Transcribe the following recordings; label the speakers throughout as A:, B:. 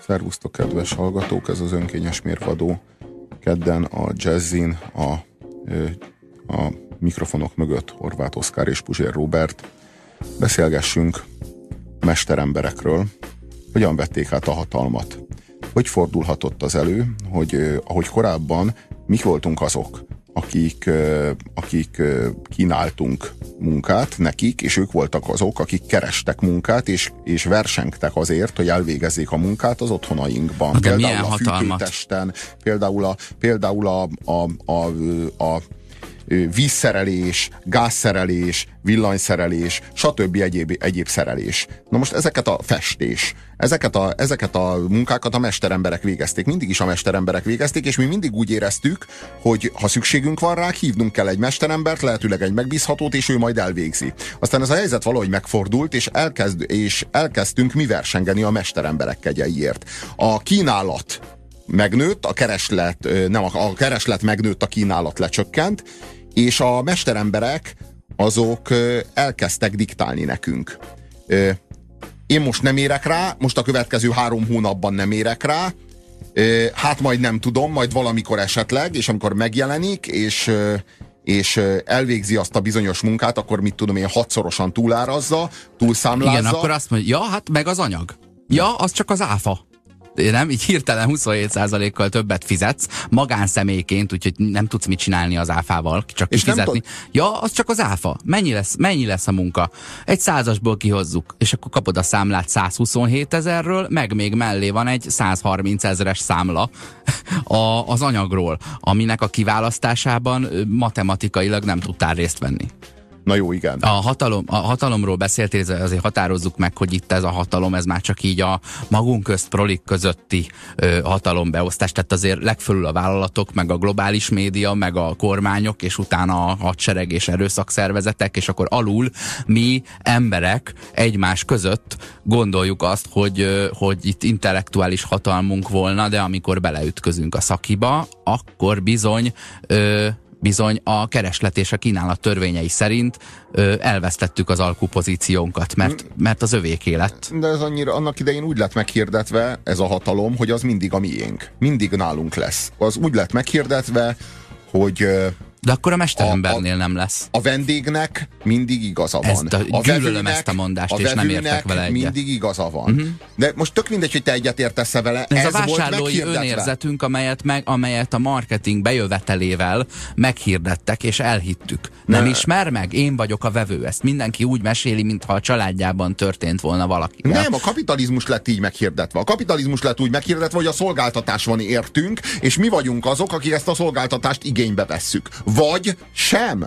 A: Szervusztok, kedves hallgatók! Ez az önkényes mérvadó. Kedden a jazzin a, a mikrofonok mögött Horváth Oszkár és Puzsér Robert. Beszélgessünk mesteremberekről, hogyan vették át a hatalmat. Hogy fordulhatott az elő, hogy ahogy korábban mik voltunk azok, akik, akik kínáltunk munkát nekik, és ők voltak azok, akik kerestek munkát, és, és versengtek azért, hogy elvégezzék a munkát az otthonainkban.
B: De
A: például
B: a
A: fűtőtesten, például a, például a, a, a, a vízszerelés, gázszerelés, villanyszerelés, stb. Egyéb, egyéb szerelés. Na most ezeket a festés, ezeket a, ezeket a munkákat a mesteremberek végezték. Mindig is a mesteremberek végezték, és mi mindig úgy éreztük, hogy ha szükségünk van rá, hívnunk kell egy mesterembert, lehetőleg egy megbízhatót, és ő majd elvégzi. Aztán ez a helyzet valahogy megfordult, és, elkezd, és elkezdtünk mi versengeni a mesteremberek kegyeiért. A kínálat megnőtt, a kereslet, nem, a kereslet megnőtt, a kínálat lecsökkent, és a mesteremberek azok elkezdtek diktálni nekünk. Én most nem érek rá, most a következő három hónapban nem érek rá, hát majd nem tudom, majd valamikor esetleg, és amikor megjelenik, és és elvégzi azt a bizonyos munkát, akkor mit tudom én, hatszorosan túlárazza, túlszámlázza.
B: Igen, akkor azt mondja, ja, hát meg az anyag. Ja, az csak az áfa nem, így hirtelen 27%-kal többet fizetsz magánszemélyként, úgyhogy nem tudsz mit csinálni az áfával, csak és kifizetni. Ja, az csak az áfa. Mennyi lesz, mennyi lesz a munka? Egy százasból kihozzuk, és akkor kapod a számlát 127 ezerről, meg még mellé van egy 130 ezeres számla a, az anyagról, aminek a kiválasztásában matematikailag nem tudtál részt venni.
A: Na jó, igen.
B: A, hatalom, a hatalomról beszéltél, azért határozzuk meg, hogy itt ez a hatalom, ez már csak így a magunk közt, prolik közötti ö, hatalombeosztás. Tehát azért legfölül a vállalatok, meg a globális média, meg a kormányok, és utána a hadsereg és erőszakszervezetek, és akkor alul mi emberek egymás között gondoljuk azt, hogy, ö, hogy itt intellektuális hatalmunk volna, de amikor beleütközünk a szakiba, akkor bizony ö, bizony a kereslet és a kínálat törvényei szerint ö, elvesztettük az alkupozíciónkat, mert, mert az övéké lett.
A: De ez annyira, annak idején úgy lett meghirdetve, ez a hatalom, hogy az mindig a miénk. Mindig nálunk lesz. Az úgy lett meghirdetve, hogy
B: de akkor a mesterembernél a, a, nem lesz.
A: A vendégnek mindig igaza van.
B: Ezt a, a gyűlölöm ezt a mondást, a és nem értek vele egyet.
A: mindig igaza van. Uh-huh. De most tök mindegy, hogy te egyet értesz -e vele.
B: Ez, ez a vásárlói önérzetünk, amelyet, meg, amelyet a marketing bejövetelével meghirdettek, és elhittük. Nem ne. ismer meg? Én vagyok a vevő. Ezt mindenki úgy meséli, mintha a családjában történt volna valaki.
A: Nem, a kapitalizmus lett így meghirdetve. A kapitalizmus lett úgy meghirdetve, hogy a szolgáltatás van értünk, és mi vagyunk azok, akik ezt a szolgáltatást igénybe vesszük vagy sem.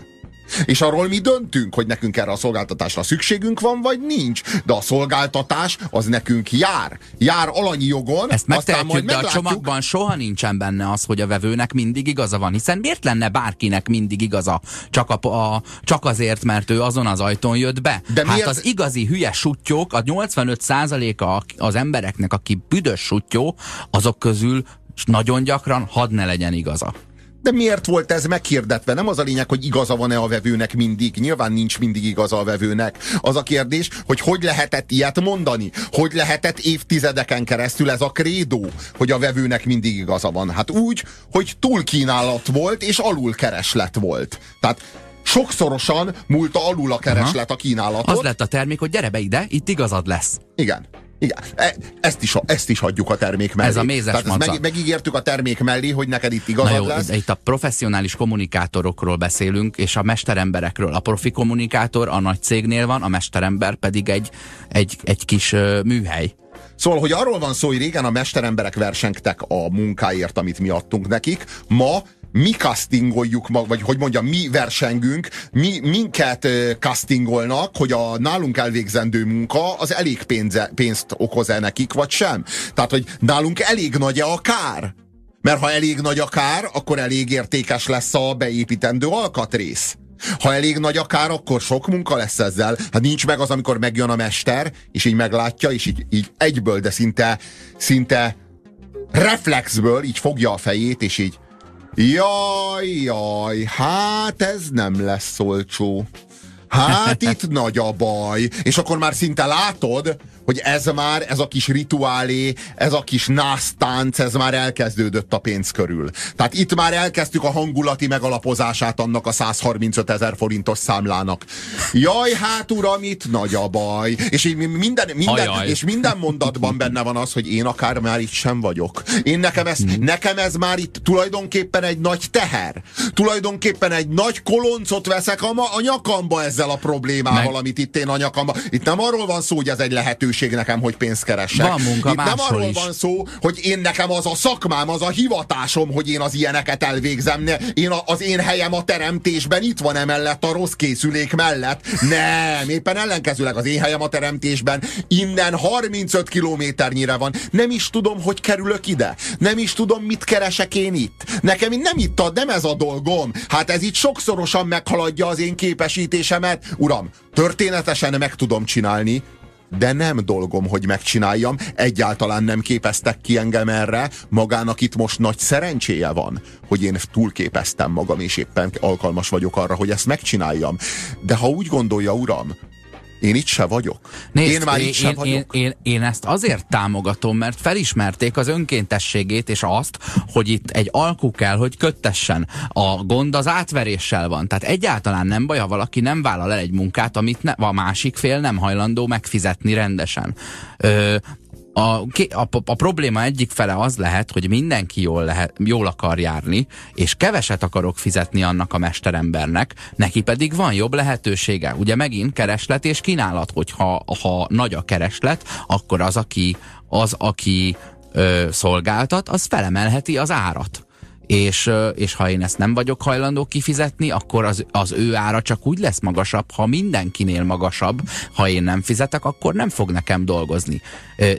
A: És arról mi döntünk, hogy nekünk erre a szolgáltatásra szükségünk van, vagy nincs. De a szolgáltatás az nekünk jár. Jár alanyi jogon.
B: Ezt megtehetjük, de a csomagban soha nincsen benne az, hogy a vevőnek mindig igaza van. Hiszen miért lenne bárkinek mindig igaza? Csak, a, a, csak azért, mert ő azon az ajtón jött be. De hát miért? az igazi hülye sutyók, a 85%-a az embereknek, aki büdös sutyó, azok közül nagyon gyakran hadd ne legyen igaza.
A: De miért volt ez meghirdetve? Nem az a lényeg, hogy igaza van-e a vevőnek mindig. Nyilván nincs mindig igaza a vevőnek. Az a kérdés, hogy hogy lehetett ilyet mondani? Hogy lehetett évtizedeken keresztül ez a krédó, hogy a vevőnek mindig igaza van? Hát úgy, hogy túlkínálat volt és alul kereslet volt. Tehát sokszorosan múlta alul a kereslet Aha. a kínálatot.
B: Az lett a termék, hogy gyere be ide, itt igazad lesz.
A: Igen. Igen, e, ezt is, ezt is hagyjuk a termék mellé.
B: Ez a mézes
A: Tehát meg, megígértük a termék mellé, hogy neked itt igazad Na jó, lesz.
B: Itt a professzionális kommunikátorokról beszélünk, és a mesteremberekről. A profi kommunikátor a nagy cégnél van, a mesterember pedig egy, egy, egy kis uh, műhely.
A: Szóval, hogy arról van szó, hogy régen a mesteremberek versengtek a munkáért, amit mi adtunk nekik, ma mi castingoljuk, vagy hogy mondjam, mi versengünk, mi, minket castingolnak, hogy a nálunk elvégzendő munka az elég pénze, pénzt okoz-e nekik, vagy sem. Tehát, hogy nálunk elég nagy-e a kár? Mert ha elég nagy a kár, akkor elég értékes lesz a beépítendő alkatrész. Ha elég nagy a kár, akkor sok munka lesz ezzel. Hát nincs meg az, amikor megjön a mester, és így meglátja, és így, így egyből, de szinte, szinte reflexből így fogja a fejét, és így Jaj, jaj, hát ez nem lesz olcsó. Hát itt nagy a baj. És akkor már szinte látod, hogy ez már, ez a kis rituálé, ez a kis násztánc, ez már elkezdődött a pénz körül. Tehát itt már elkezdtük a hangulati megalapozását annak a 135 ezer forintos számlának. Jaj, hát uram, itt nagy a baj. És így minden, minden, és minden mondatban benne van az, hogy én akár már itt sem vagyok. Én nekem ez, hmm. nekem ez már itt tulajdonképpen egy nagy teher. Tulajdonképpen egy nagy koloncot veszek a, a nyakamba ezzel a problémával, Meg... amit itt én a nyakamba. Itt nem arról van szó, hogy ez egy lehetőség nekem, hogy pénzt keresek.
B: Van munka
A: itt nem arról is. van szó, hogy én nekem az a szakmám, az a hivatásom, hogy én az ilyeneket elvégzem. Én a, az én helyem a teremtésben itt van emellett a rossz készülék mellett. Nem, éppen ellenkezőleg az én helyem a teremtésben innen 35 kilométernyire van. Nem is tudom, hogy kerülök ide. Nem is tudom, mit keresek én itt. Nekem nem itt a, nem ez a dolgom. Hát ez itt sokszorosan meghaladja az én képesítésemet. Uram, történetesen meg tudom csinálni, de nem dolgom, hogy megcsináljam, egyáltalán nem képeztek ki engem erre, magának itt most nagy szerencséje van, hogy én túlképeztem magam, és éppen alkalmas vagyok arra, hogy ezt megcsináljam. De ha úgy gondolja, uram, én itt se vagyok.
B: Nézd, én már én, itt sem én, vagyok. Én, én, én ezt azért támogatom, mert felismerték az önkéntességét és azt, hogy itt egy alkú kell, hogy köttessen. A gond az átveréssel van. Tehát egyáltalán nem baj, ha valaki nem vállal el egy munkát, amit ne, a másik fél nem hajlandó megfizetni rendesen. Ö, a, a, a probléma egyik fele az lehet, hogy mindenki jól, lehet, jól akar járni, és keveset akarok fizetni annak a mesterembernek, neki pedig van jobb lehetősége. Ugye megint kereslet és kínálat, hogyha ha nagy a kereslet, akkor az, aki, az, aki ö, szolgáltat, az felemelheti az árat és, és ha én ezt nem vagyok hajlandó kifizetni, akkor az, az ő ára csak úgy lesz magasabb, ha mindenkinél magasabb, ha én nem fizetek, akkor nem fog nekem dolgozni.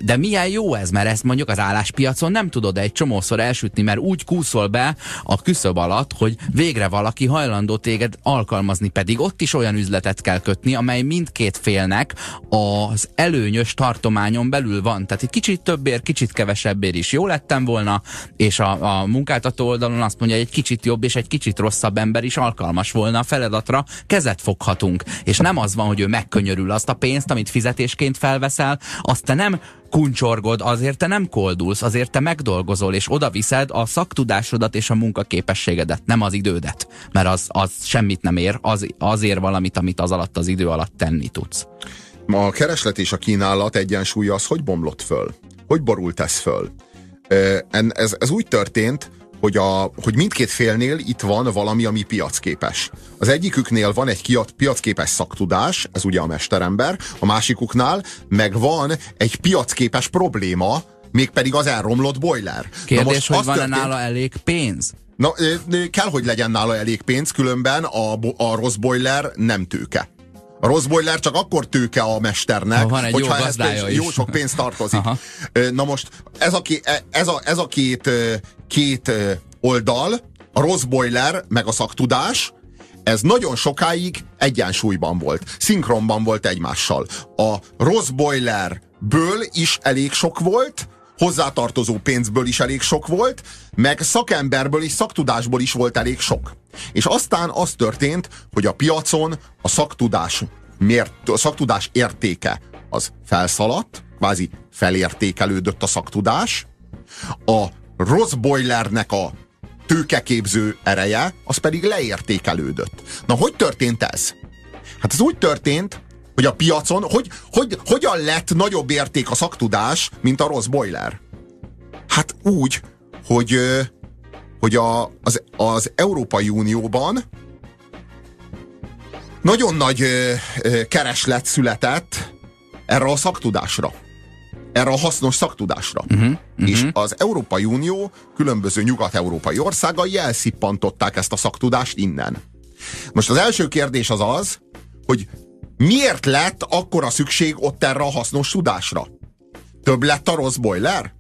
B: De milyen jó ez, mert ezt mondjuk az álláspiacon nem tudod egy csomószor elsütni, mert úgy kúszol be a küszöb alatt, hogy végre valaki hajlandó téged alkalmazni, pedig ott is olyan üzletet kell kötni, amely mindkét félnek az előnyös tartományon belül van. Tehát egy kicsit többért, kicsit kevesebbért is jó lettem volna, és a, a munkáltató oldalon azt mondja, hogy egy kicsit jobb és egy kicsit rosszabb ember is alkalmas volna a feladatra, kezet foghatunk. És nem az van, hogy ő megkönyörül azt a pénzt, amit fizetésként felveszel, azt te nem kuncsorgod, azért te nem koldulsz, azért te megdolgozol, és oda viszed a szaktudásodat és a munkaképességedet, nem az idődet, mert az, az semmit nem ér, az, azért valamit, amit az alatt az idő alatt tenni tudsz.
A: A kereslet és a kínálat egyensúlya az hogy bomlott föl? Hogy borult ez föl? Ez, ez úgy történt, hogy, a, hogy mindkét félnél itt van valami, ami piacképes. Az egyiküknél van egy piacképes szaktudás, ez ugye a mesterember, a másikuknál meg van egy piacképes probléma, mégpedig az elromlott boiler.
B: Kérdés, hogy van-e nála elég pénz?
A: Na, kell, hogy legyen nála elég pénz, különben a, a rossz boiler nem tőke. A rossz boiler csak akkor tőke a mesternek,
B: van egy hogyha jó ez pénz,
A: jó sok pénz tartozik. Aha. Na most ez a, e, ez a, ez a két, két oldal, a rossz boiler, meg a szaktudás, ez nagyon sokáig egyensúlyban volt, szinkronban volt egymással. A rossz boilerből is elég sok volt, hozzátartozó pénzből is elég sok volt, meg szakemberből és szaktudásból is volt elég sok. És aztán az történt, hogy a piacon a szaktudás, mért, a szaktudás értéke az felszaladt, kvázi felértékelődött a szaktudás, a rossz boilernek a tőkeképző ereje, az pedig leértékelődött. Na, hogy történt ez? Hát ez úgy történt, hogy a piacon, hogy, hogy, hogyan lett nagyobb érték a szaktudás, mint a rossz boiler? Hát úgy, hogy, hogy a, az, az Európai Unióban nagyon nagy kereslet született erre a szaktudásra. Erre a hasznos szaktudásra. Uh-huh, uh-huh. És az Európai Unió különböző nyugat-európai országai elszippantották ezt a szaktudást innen. Most az első kérdés az az, hogy miért lett akkora szükség ott erre a hasznos tudásra? Több lett a rossz boiler?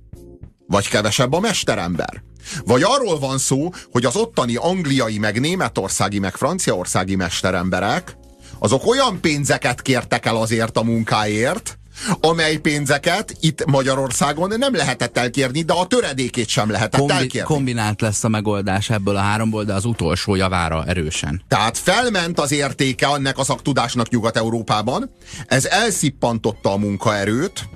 A: Vagy kevesebb a mesterember? Vagy arról van szó, hogy az ottani angliai, meg németországi, meg franciaországi mesteremberek, azok olyan pénzeket kértek el azért a munkáért, amely pénzeket itt Magyarországon nem lehetett elkérni, de a töredékét sem lehetett Kombi- elkérni.
B: Kombinált lesz a megoldás ebből a háromból, de az utolsó javára erősen.
A: Tehát felment az értéke annak a szaktudásnak Nyugat-Európában, ez elszippantotta a munkaerőt,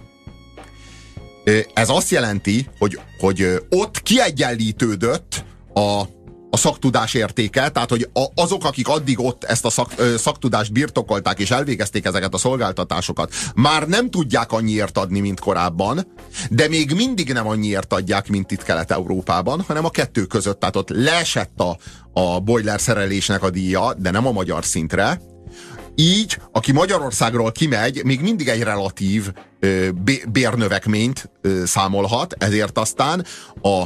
A: Ez azt jelenti, hogy, hogy ott kiegyenlítődött a, a szaktudás értéke, tehát hogy a, azok, akik addig ott ezt a szak, ö, szaktudást birtokolták és elvégezték ezeket a szolgáltatásokat, már nem tudják annyiért adni, mint korábban, de még mindig nem annyiért adják, mint itt Kelet-Európában, hanem a kettő között, tehát ott leesett a, a boiler szerelésnek a díja, de nem a magyar szintre, így, aki Magyarországról kimegy, még mindig egy relatív ö, bérnövekményt ö, számolhat, ezért aztán a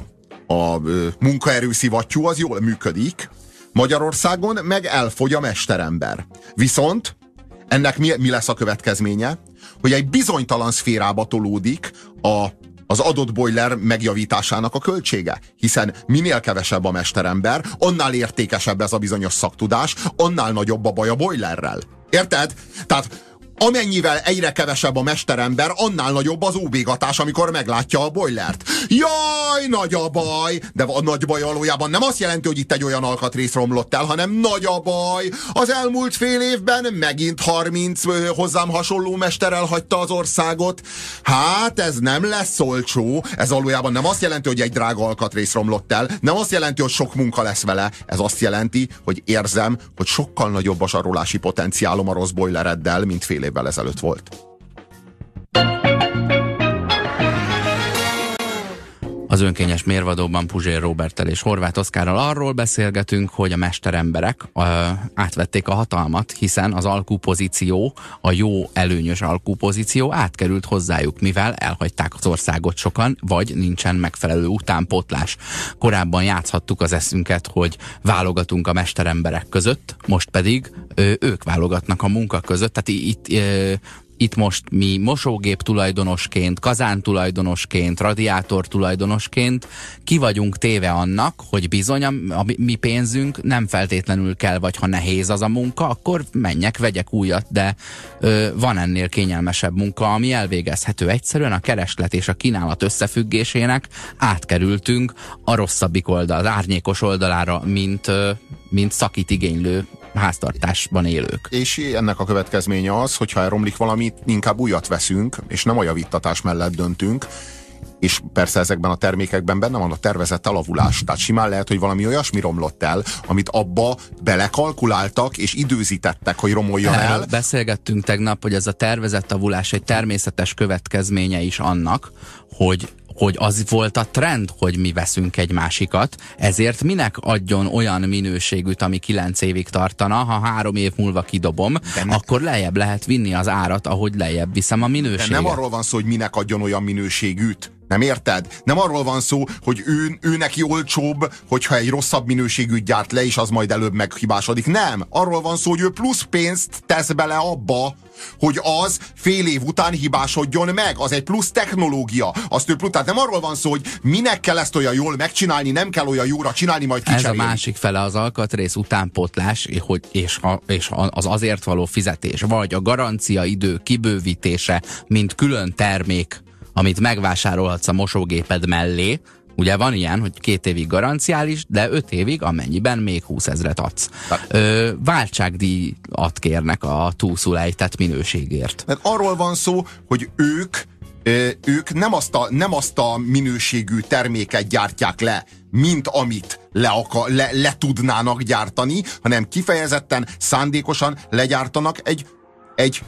A: a munkaerő szivattyú az jól működik, Magyarországon meg elfogy a mesterember. Viszont ennek mi, mi lesz a következménye? Hogy egy bizonytalan szférába tolódik a, az adott boiler megjavításának a költsége. Hiszen minél kevesebb a mesterember, annál értékesebb ez a bizonyos szaktudás, annál nagyobb a baj a boilerrel. Érted? Tehát amennyivel egyre kevesebb a mesterember, annál nagyobb az óbégatás, amikor meglátja a boilert. Jaj, nagy a baj! De a nagy baj valójában nem azt jelenti, hogy itt egy olyan alkatrész romlott el, hanem nagy a baj. Az elmúlt fél évben megint 30 hozzám hasonló mester elhagyta az országot. Hát ez nem lesz olcsó. Ez valójában nem azt jelenti, hogy egy drága alkatrész romlott el. Nem azt jelenti, hogy sok munka lesz vele. Ez azt jelenti, hogy érzem, hogy sokkal nagyobb a zsarolási potenciálom a rossz boilereddel, mint fél évvel ezelőtt volt.
B: Az önkényes mérvadóban Puzsér Robertel és Horváth Oszkárral arról beszélgetünk, hogy a mesteremberek ö, átvették a hatalmat, hiszen az alkupozíció, a jó előnyös alkupozíció átkerült hozzájuk, mivel elhagyták az országot sokan, vagy nincsen megfelelő utánpotlás. Korábban játszhattuk az eszünket, hogy válogatunk a mesteremberek között, most pedig ö, ők válogatnak a munka között, tehát itt itt most mi mosógép tulajdonosként, kazán tulajdonosként, radiátor tulajdonosként ki vagyunk téve annak, hogy bizony a, mi pénzünk nem feltétlenül kell, vagy ha nehéz az a munka, akkor menjek, vegyek újat, de ö, van ennél kényelmesebb munka, ami elvégezhető. Egyszerűen a kereslet és a kínálat összefüggésének átkerültünk a rosszabbik oldal, az árnyékos oldalára, mint, ö, mint szakít igénylő háztartásban élők.
A: És ennek a következménye az, hogyha elromlik valamit, inkább újat veszünk, és nem a javítatás mellett döntünk, és persze ezekben a termékekben benne van a tervezett alavulás. Tehát simán lehet, hogy valami olyasmi romlott el, amit abba belekalkuláltak és időzítettek, hogy romoljon Erről el.
B: Beszélgettünk tegnap, hogy ez a tervezett avulás egy természetes következménye is annak, hogy hogy az volt a trend, hogy mi veszünk egy másikat, ezért minek adjon olyan minőségűt, ami kilenc évig tartana, ha három év múlva kidobom, ne... akkor lejjebb lehet vinni az árat, ahogy lejjebb viszem a minőséget.
A: De nem arról van szó, hogy minek adjon olyan minőségűt, nem érted? Nem arról van szó, hogy ő, ő neki olcsóbb, hogyha egy rosszabb minőségű gyárt le, és az majd előbb meghibásodik. Nem. Arról van szó, hogy ő plusz pénzt tesz bele abba, hogy az fél év után hibásodjon meg. Az egy plusz technológia. Azt ő tehát nem arról van szó, hogy minek kell ezt olyan jól megcsinálni, nem kell olyan jóra csinálni, majd kicserélni.
B: Ez a másik fele az alkatrész utánpotlás, hogy, és, a, és az azért való fizetés, vagy a garancia idő kibővítése, mint külön termék amit megvásárolhatsz a mosógéped mellé, Ugye van ilyen, hogy két évig garanciális, de öt évig, amennyiben még 20 ezret adsz. Ö, váltságdíjat kérnek a túlszulejtett minőségért.
A: Mert arról van szó, hogy ők ők nem azt, a, nem azt a minőségű terméket gyártják le, mint amit le, akar, le, le tudnának gyártani, hanem kifejezetten szándékosan legyártanak egy, egy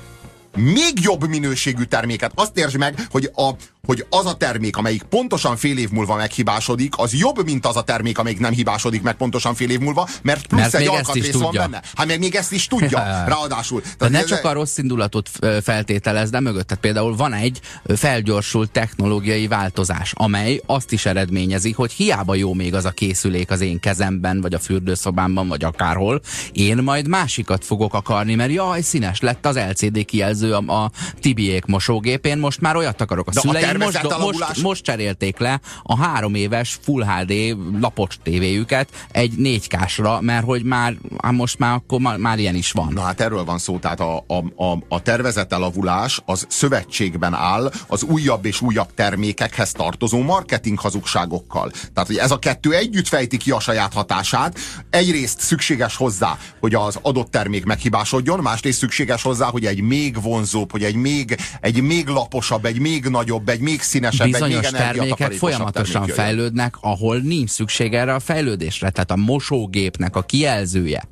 A: még jobb minőségű terméket. Azt értsd meg, hogy, a, hogy az a termék, amelyik pontosan fél év múlva meghibásodik, az jobb, mint az a termék, amelyik nem hibásodik meg pontosan fél év múlva, mert plusz mert egy alkatrész van benne. Hát meg még ezt is tudja, ráadásul.
B: De ne csak a rossz indulatot feltételez, de mögött. Tehát például van egy felgyorsult technológiai változás, amely azt is eredményezi, hogy hiába jó még az a készülék az én kezemben, vagy a fürdőszobámban, vagy akárhol, én majd másikat fogok akarni, mert jaj, színes lett az LCD kijelző a, a Tibiék mosógépén, most már olyat akarok a szüleim most, most, most cserélték le a három éves Full HD lapos tévéjüket egy 4 kásra, mert hogy már hát most már akkor már, már ilyen is van.
A: Na hát erről van szó, tehát a, a, a, a tervezett elavulás az szövetségben áll az újabb és újabb termékekhez tartozó marketing hazugságokkal. Tehát, hogy ez a kettő együtt fejti ki a saját hatását. Egyrészt szükséges hozzá, hogy az adott termék meghibásodjon, másrészt szükséges hozzá, hogy egy még vonzóbb, hogy egy még, egy még laposabb, egy még nagyobb, egy egy még színesebb,
B: Bizonyos
A: egy még
B: termékek folyamatosan
A: termék
B: fejlődnek, ahol nincs szükség erre a fejlődésre. Tehát a mosógépnek a kijelzője,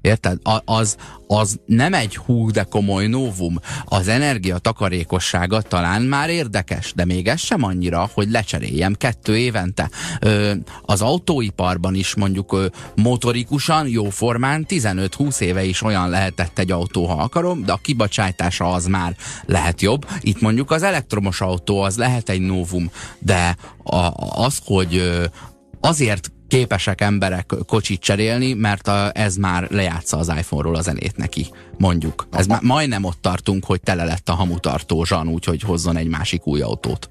B: Érted? A, az, az nem egy hú, de komoly novum. Az energia takarékossága talán már érdekes, de még ez sem annyira, hogy lecseréljem kettő évente. Ö, az autóiparban is mondjuk ö, motorikusan, jóformán 15-20 éve is olyan lehetett egy autó, ha akarom, de a kibocsátása az már lehet jobb. Itt mondjuk az elektromos autó az lehet egy novum, de a, az, hogy ö, azért képesek emberek kocsit cserélni, mert a, ez már lejátsza az iPhone-ról a zenét neki, mondjuk. Ez már majdnem ott tartunk, hogy tele lett a hamutartó zsan, úgyhogy hozzon egy másik új autót.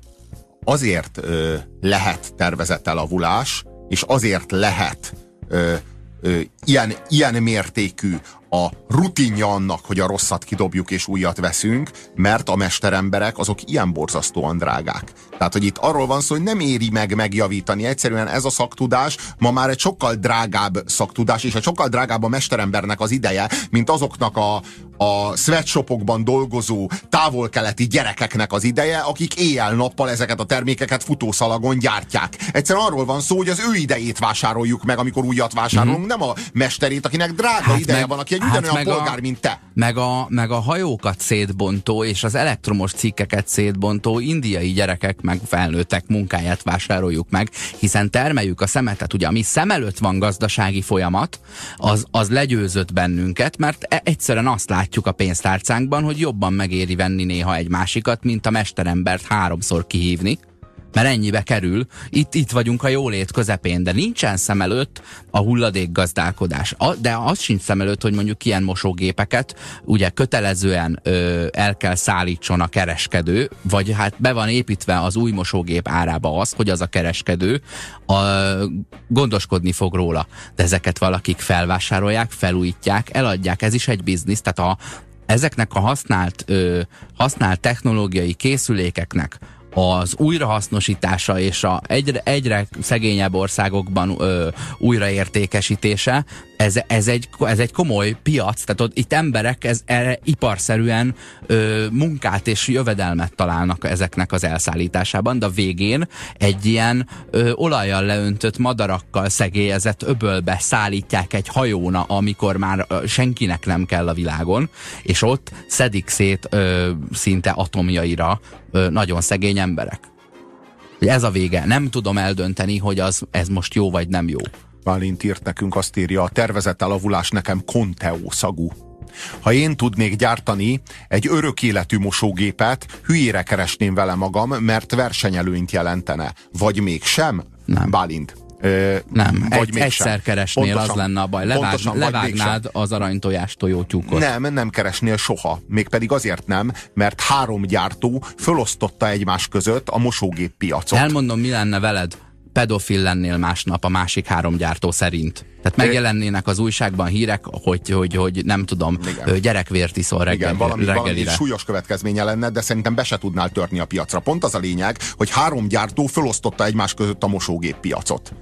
A: Azért ö, lehet tervezett elavulás, és azért lehet ö, ö, ilyen, ilyen mértékű a rutinja annak, hogy a rosszat kidobjuk és újat veszünk, mert a mesteremberek azok ilyen borzasztóan drágák. Tehát, hogy itt arról van szó, hogy nem éri meg megjavítani. Egyszerűen ez a szaktudás ma már egy sokkal drágább szaktudás, és egy sokkal drágább a mesterembernek az ideje, mint azoknak a, a sweatshopokban dolgozó távol-keleti gyerekeknek az ideje, akik éjjel-nappal ezeket a termékeket futószalagon gyártják. Egyszerűen arról van szó, hogy az ő idejét vásároljuk meg, amikor újat vásárolunk, mm-hmm. nem a mesterét, akinek drága hát ideje meg, van, aki egy hát ugyanolyan polgár, a, mint te.
B: Meg a, meg a hajókat szétbontó és az elektromos cikkeket szétbontó indiai gyerekek meg felnőttek munkáját vásároljuk meg, hiszen termeljük a szemetet. Ugye, ami szem előtt van gazdasági folyamat, az, az legyőzött bennünket, mert e, egyszerűen azt látjuk a pénztárcánkban, hogy jobban megéri venni néha egy másikat, mint a mesterembert háromszor kihívni mert ennyibe kerül. Itt, itt vagyunk a jólét közepén, de nincsen szem előtt a hulladékgazdálkodás. A, de az sincs szem előtt, hogy mondjuk ilyen mosógépeket ugye kötelezően ö, el kell szállítson a kereskedő, vagy hát be van építve az új mosógép árába az, hogy az a kereskedő a, gondoskodni fog róla. De ezeket valakik felvásárolják, felújítják, eladják, ez is egy biznisz, tehát a, ezeknek a használt, ö, használt technológiai készülékeknek az újrahasznosítása és a egyre, egyre szegényebb országokban ö, újraértékesítése, ez, ez, egy, ez egy komoly piac, tehát ott itt emberek ez, erre iparszerűen ö, munkát és jövedelmet találnak ezeknek az elszállításában, de a végén egy ilyen ö, olajjal leöntött madarakkal szegélyezett öbölbe szállítják egy hajóna, amikor már ö, senkinek nem kell a világon, és ott szedik szét ö, szinte atomjaira nagyon szegény emberek. Ez a vége. Nem tudom eldönteni, hogy az, ez most jó vagy nem jó.
A: Bálint írt nekünk, azt írja, a tervezett elavulás nekem konteó szagú. Ha én tudnék gyártani egy örök életű mosógépet, hülyére keresném vele magam, mert versenyelőnyt jelentene. Vagy mégsem?
B: Nem.
A: Bálint.
B: Ö, nem, vagy egy, egyszer keresnél, pontosan, az lenne a baj. Levág, pontosan, levágnád az aranytojás tojótyúkot.
A: Nem, nem keresnél soha. Mégpedig azért nem, mert három gyártó fölosztotta egymás között a mosógép piacot.
B: Elmondom, mi lenne veled pedofil lennél másnap a másik három gyártó szerint. Tehát megjelennének az újságban hírek, hogy, hogy, hogy nem tudom, Igen. gyerekvért iszol reggel, Igen,
A: valami,
B: reggelire.
A: valami súlyos következménye lenne, de szerintem be se tudnál törni a piacra. Pont az a lényeg, hogy három gyártó fölosztotta egymás között a mosógép piacot.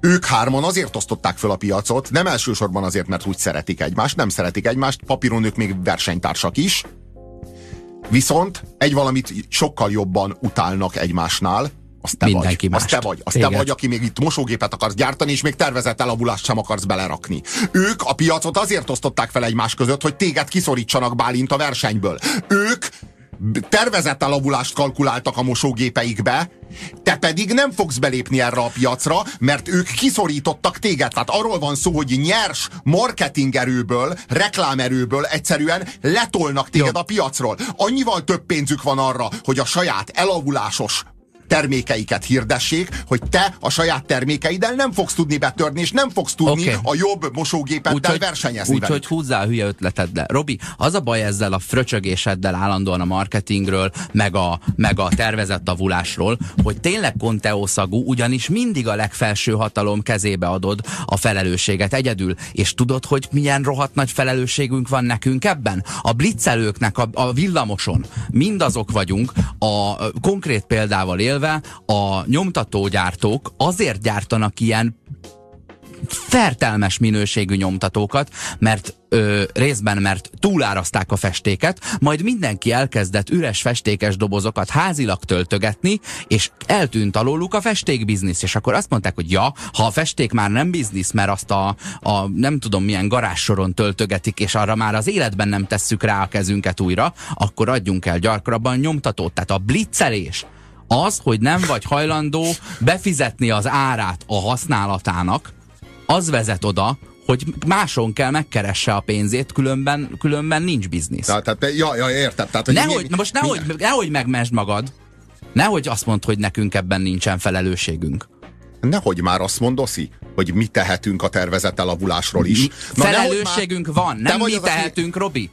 A: Ők hárman azért osztották föl a piacot, nem elsősorban azért, mert úgy szeretik egymást, nem szeretik egymást, papíron ők még versenytársak is, Viszont egy valamit sokkal jobban utálnak egymásnál, az te Mindenki vagy. Az te vagy. Az te vagy, aki még itt mosógépet akarsz gyártani, és még tervezett elavulást sem akarsz belerakni. Ők a piacot azért osztották fel egymás között, hogy téged kiszorítsanak Bálint a versenyből. Ők tervezett elavulást kalkuláltak a mosógépeikbe, te pedig nem fogsz belépni erre a piacra, mert ők kiszorítottak téged. Tehát arról van szó, hogy nyers marketingerőből, reklámerőből egyszerűen letolnak téged Jó. a piacról. Annyival több pénzük van arra, hogy a saját elavulásos termékeiket hirdessék, hogy te a saját termékeiddel nem fogsz tudni betörni, és nem fogsz tudni okay. a jobb mosógépeddel úgy, versenyezni
B: Úgyhogy úgy, húzzá a hülye ötleteddel. Robi, az a baj ezzel a fröcsögéseddel állandóan a marketingről, meg a, meg a tervezett avulásról, hogy tényleg konteószagú, ugyanis mindig a legfelső hatalom kezébe adod a felelősséget egyedül. És tudod, hogy milyen rohadt nagy felelősségünk van nekünk ebben? A blitzelőknek a, a villamoson mindazok vagyunk, a konkrét példával élve, élve a nyomtatógyártók azért gyártanak ilyen fertelmes minőségű nyomtatókat, mert ö, részben mert túláraszták a festéket, majd mindenki elkezdett üres festékes dobozokat házilag töltögetni, és eltűnt alóluk a festékbiznisz, és akkor azt mondták, hogy ja, ha a festék már nem biznisz, mert azt a, a nem tudom milyen garázsoron töltögetik, és arra már az életben nem tesszük rá a kezünket újra, akkor adjunk el gyarkrabban nyomtatót. Tehát a blitzelés, az, hogy nem vagy hajlandó befizetni az árát a használatának, az vezet oda, hogy máson kell megkeresse a pénzét, különben, különben nincs biznisz.
A: Tehát, tehát, ja, ja, értem. Tehát, hogy
B: nehogy,
A: mi,
B: na most nehogy, mi, nehogy megmesd magad, nehogy azt mondd, hogy nekünk ebben nincsen felelősségünk.
A: Nehogy már azt mondoszi, hogy mi tehetünk a tervezett elavulásról is.
B: Na, Felelősségünk már... van, nem mi tehetünk, az... Robi.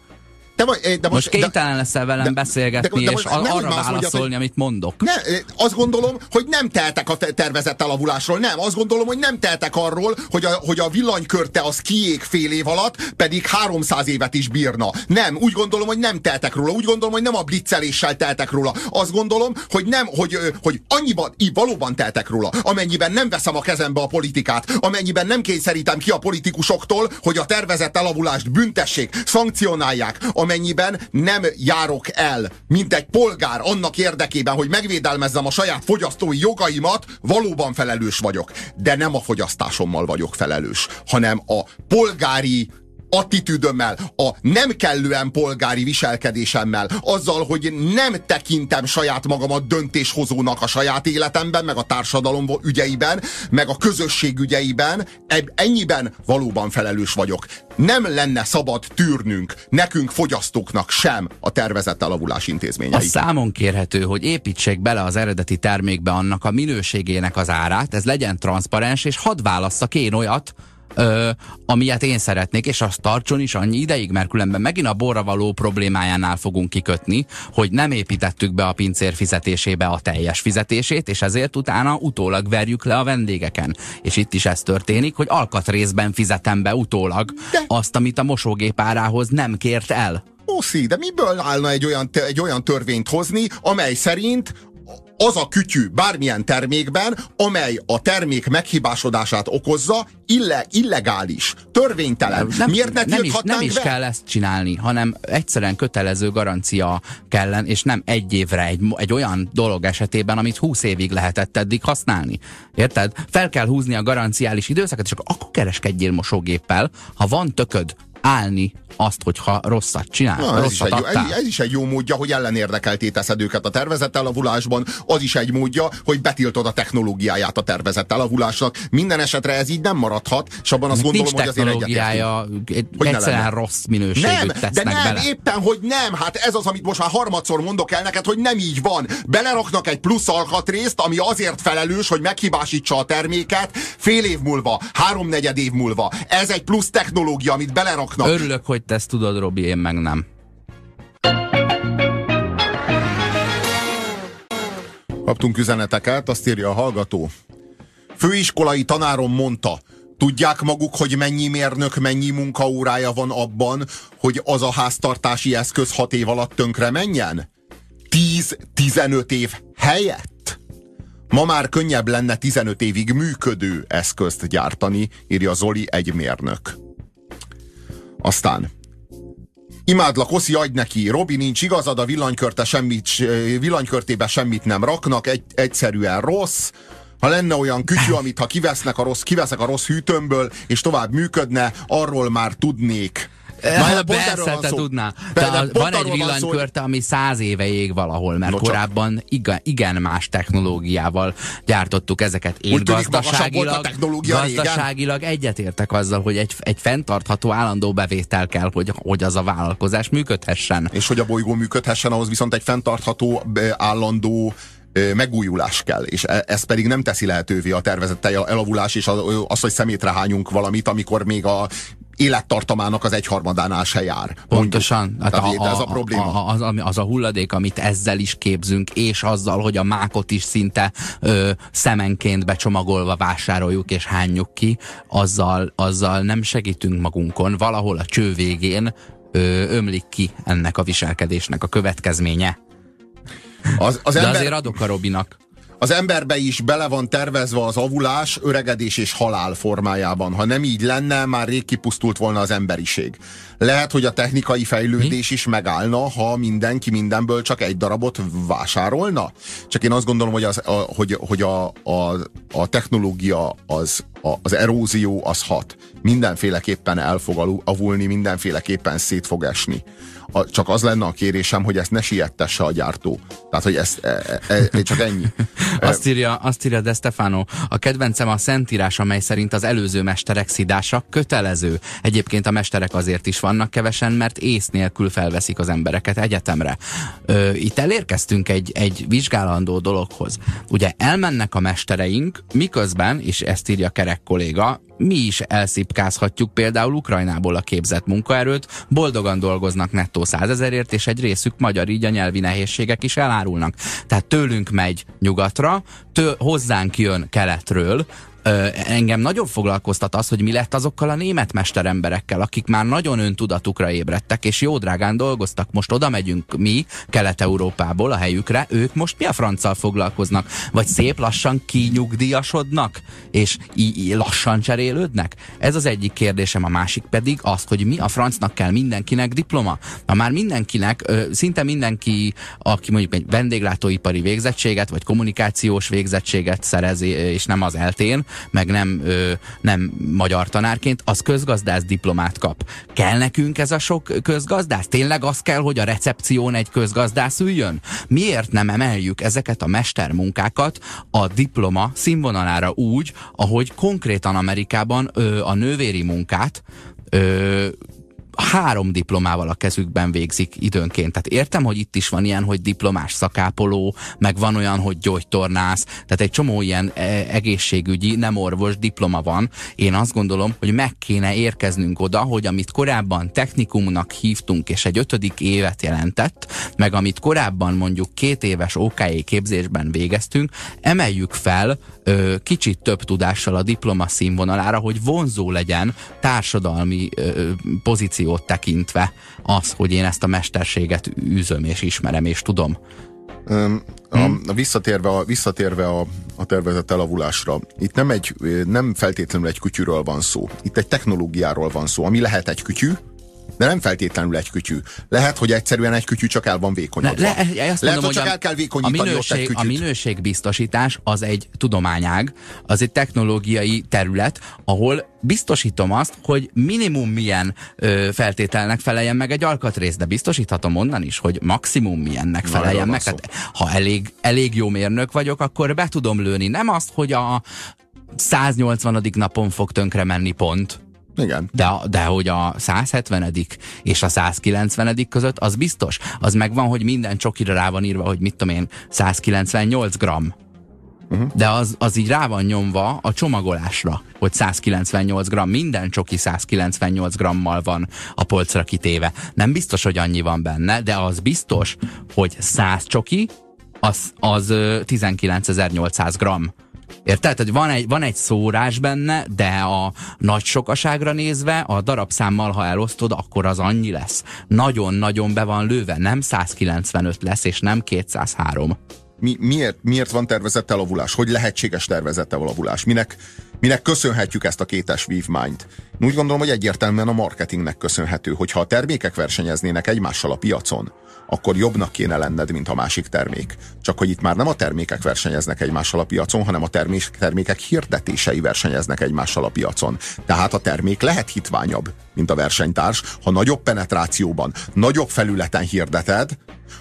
A: De, de
B: most, most kénytelen de, leszel velem de, beszélgetni, de, de, és de, arra válaszolni, mondjad, amit mondok.
A: Ne, azt gondolom, hogy nem teltek a tervezett elavulásról. Nem, azt gondolom, hogy nem teltek arról, hogy a, hogy a villanykörte az kiég fél év alatt, pedig 300 évet is bírna. Nem, úgy gondolom, hogy nem teltek róla. Úgy gondolom, hogy nem a blitzeléssel teltek róla. Azt gondolom, hogy nem, hogy, hogy annyiban, így valóban teltek róla, amennyiben nem veszem a kezembe a politikát, amennyiben nem kényszerítem ki a politikusoktól, hogy a tervezett elavulást büntessék, szankcionálják, amennyiben nem járok el, mint egy polgár annak érdekében, hogy megvédelmezzem a saját fogyasztói jogaimat, valóban felelős vagyok. De nem a fogyasztásommal vagyok felelős, hanem a polgári attitűdömmel, a nem kellően polgári viselkedésemmel, azzal, hogy nem tekintem saját magamat döntéshozónak a saját életemben, meg a társadalom ügyeiben, meg a közösség ügyeiben, ennyiben valóban felelős vagyok. Nem lenne szabad tűrnünk, nekünk fogyasztóknak sem a tervezett elavulás intézményeit. A
B: számon kérhető, hogy építsék bele az eredeti termékbe annak a minőségének az árát, ez legyen transzparens, és hadd válasszak én olyat, ö, amilyet én szeretnék, és azt tartson is annyi ideig, mert különben megint a borra való problémájánál fogunk kikötni, hogy nem építettük be a pincér fizetésébe a teljes fizetését, és ezért utána utólag verjük le a vendégeken. És itt is ez történik, hogy alkatrészben fizetem be utólag de... azt, amit a mosógép árához nem kért el.
A: Oszi, de miből állna egy olyan, egy olyan törvényt hozni, amely szerint az a kütyű bármilyen termékben, amely a termék meghibásodását okozza, ille, illegális, törvénytelen. Nem, Miért ne
B: nem is, nem is kell ezt csinálni, hanem egyszerűen kötelező garancia kellen, és nem egy évre egy, egy olyan dolog esetében, amit 20 évig lehetett eddig használni. Érted? Fel kell húzni a garanciális időszakot, és akkor kereskedjél mosógéppel. Ha van tököd, állni azt, hogyha rosszat csinál. Na,
A: ez, rosszat is egy, ez, ez is egy jó módja, hogy ellenérdekelté teszed őket a tervezett elavulásban, az is egy módja, hogy betiltod a technológiáját a tervezett elavulásnak. Minden esetre ez így nem maradhat, és abban azt gondolom, hogy azért
B: technológiája, hogy egyszerűen rossz minőségű
A: Nem, de nem, bele. éppen, hogy nem. Hát ez az, amit most már harmadszor mondok el neked, hogy nem így van. Beleraknak egy plusz alkatrészt, ami azért felelős, hogy meghibásítsa a terméket fél év múlva, háromnegyed év múlva. Ez egy plusz technológia, amit beleraknak
B: kapnak. Örülök, hogy te ezt tudod, Robi, én meg nem.
A: Kaptunk üzeneteket, azt írja a hallgató. Főiskolai tanárom mondta, Tudják maguk, hogy mennyi mérnök, mennyi munkaórája van abban, hogy az a háztartási eszköz hat év alatt tönkre menjen? 10-15 év helyett? Ma már könnyebb lenne 15 évig működő eszközt gyártani, írja Zoli egy mérnök. Aztán Imádlak, Oszi, adj neki. Robi, nincs igazad, a villanykörte semmit, villanykörtébe semmit nem raknak, egy, egyszerűen rossz. Ha lenne olyan kütyű, amit ha kivesznek a rossz, kiveszek a rossz hűtőmből, és tovább működne, arról már tudnék.
B: Na, persze, te tudná. De, de, de van egy villanykörte, ami száz éve ég valahol, mert no, korábban igen, igen más technológiával gyártottuk ezeket. Én Úgy gazdaságilag, gazdaságilag egyetértek azzal, hogy egy, egy fenntartható állandó bevétel kell, hogy, hogy az a vállalkozás működhessen.
A: És hogy a bolygó működhessen, ahhoz viszont egy fenntartható állandó megújulás kell, és e, ez pedig nem teszi lehetővé a tervezett elavulás, és az, hogy szemétre hányunk valamit, amikor még a élettartamának az egyharmadánál se jár.
B: Pontosan. Hát a, a, ez a probléma. A, az, az a hulladék, amit ezzel is képzünk, és azzal, hogy a mákot is szinte ö, szemenként becsomagolva vásároljuk és hányjuk ki, azzal, azzal nem segítünk magunkon. Valahol a cső végén ö, ömlik ki ennek a viselkedésnek a következménye. Az, az De ember... azért adok a Robinak
A: az emberbe is bele van tervezve az avulás, öregedés és halál formájában. Ha nem így lenne, már rég kipusztult volna az emberiség. Lehet, hogy a technikai fejlődés is megállna, ha mindenki mindenből csak egy darabot vásárolna. Csak én azt gondolom, hogy, az, a, hogy, hogy a, a, a technológia, az, a, az erózió az hat. Mindenféleképpen el fog avulni, mindenféleképpen szét fog esni a, csak az lenne a kérésem, hogy ezt ne siettesse a gyártó. Tehát, hogy ez e, e, e, csak ennyi.
B: azt, írja, azt írja De Stefano, a kedvencem a szentírás, amely szerint az előző mesterek szidása kötelező. Egyébként a mesterek azért is vannak kevesen, mert ész nélkül felveszik az embereket egyetemre. Ö, itt elérkeztünk egy, egy vizsgálandó dologhoz. Ugye elmennek a mestereink, miközben, és ezt írja Kerek kolléga, mi is elszipkázhatjuk például Ukrajnából a képzett munkaerőt, boldogan dolgoznak nettó százezerért, és egy részük magyar, így a nyelvi nehézségek is elárulnak. Tehát tőlünk megy nyugatra, tő, hozzánk jön keletről, engem nagyon foglalkoztat az, hogy mi lett azokkal a német mesteremberekkel, akik már nagyon öntudatukra ébredtek, és jó drágán dolgoztak. Most oda megyünk mi, Kelet-Európából a helyükre, ők most mi a franccal foglalkoznak? Vagy szép lassan kinyugdíjasodnak, és így lassan cserélődnek? Ez az egyik kérdésem, a másik pedig az, hogy mi a francnak kell mindenkinek diploma. Ha már mindenkinek, ö, szinte mindenki, aki mondjuk egy vendéglátóipari végzettséget, vagy kommunikációs végzettséget szerez, és nem az eltén, meg nem, ö, nem magyar tanárként, az közgazdász diplomát kap. Kell nekünk ez a sok közgazdász? Tényleg az kell, hogy a recepción egy közgazdász üljön? Miért nem emeljük ezeket a mestermunkákat a diploma színvonalára úgy, ahogy konkrétan Amerikában ö, a nővéri munkát ö, három diplomával a kezükben végzik időnként. Tehát értem, hogy itt is van ilyen, hogy diplomás szakápoló, meg van olyan, hogy gyógytornász, tehát egy csomó ilyen e, egészségügyi, nem orvos diploma van. Én azt gondolom, hogy meg kéne érkeznünk oda, hogy amit korábban technikumnak hívtunk, és egy ötödik évet jelentett, meg amit korábban mondjuk két éves OK képzésben végeztünk, emeljük fel ö, kicsit több tudással a diploma színvonalára, hogy vonzó legyen társadalmi ö, pozíció funkciót tekintve az, hogy én ezt a mesterséget űzöm és ismerem és tudom.
A: A, a visszatérve, a, visszatérve a, a tervezett elavulásra, itt nem, egy, nem feltétlenül egy kütyűről van szó. Itt egy technológiáról van szó, ami lehet egy kütyű, de nem feltétlenül egy kütyű. Lehet, hogy egyszerűen egy kütyű csak el van vékonyodva. Le, le, azt Lehet, mondom, hogy csak a, el kell vékonyítani a minőség, ott egy
B: A minőségbiztosítás az egy tudományág, az egy technológiai terület, ahol biztosítom azt, hogy minimum milyen ö, feltételnek feleljen meg egy alkatrész, de biztosíthatom onnan is, hogy maximum milyennek feleljen meg. Tehát, ha elég, elég jó mérnök vagyok, akkor be tudom lőni. Nem azt, hogy a 180. napon fog tönkre menni pont,
A: igen.
B: De, de hogy a 170 és a 190 között, az biztos. Az megvan, hogy minden csokira rá van írva, hogy mit tudom én, 198 gram. Uh-huh. De az, az így rá van nyomva a csomagolásra, hogy 198 gram, minden csoki 198 grammal van a polcra kitéve. Nem biztos, hogy annyi van benne, de az biztos, hogy 100 csoki, az, az 19.800 gram. Érted? Tehát van egy, van egy szórás benne, de a nagy sokaságra nézve, a darabszámmal, ha elosztod, akkor az annyi lesz. Nagyon-nagyon be van lőve, nem 195 lesz, és nem 203.
A: Mi, miért, miért van tervezett elavulás? Hogy lehetséges tervezett elavulás? Minek, minek köszönhetjük ezt a kétes vívmányt? Úgy gondolom, hogy egyértelműen a marketingnek köszönhető, hogyha a termékek versenyeznének egymással a piacon, akkor jobbnak kéne lenned, mint a másik termék. Csak hogy itt már nem a termékek versenyeznek egymással a piacon, hanem a termék, termékek hirdetései versenyeznek egymással a piacon. Tehát a termék lehet hitványabb, mint a versenytárs, ha nagyobb penetrációban, nagyobb felületen hirdeted,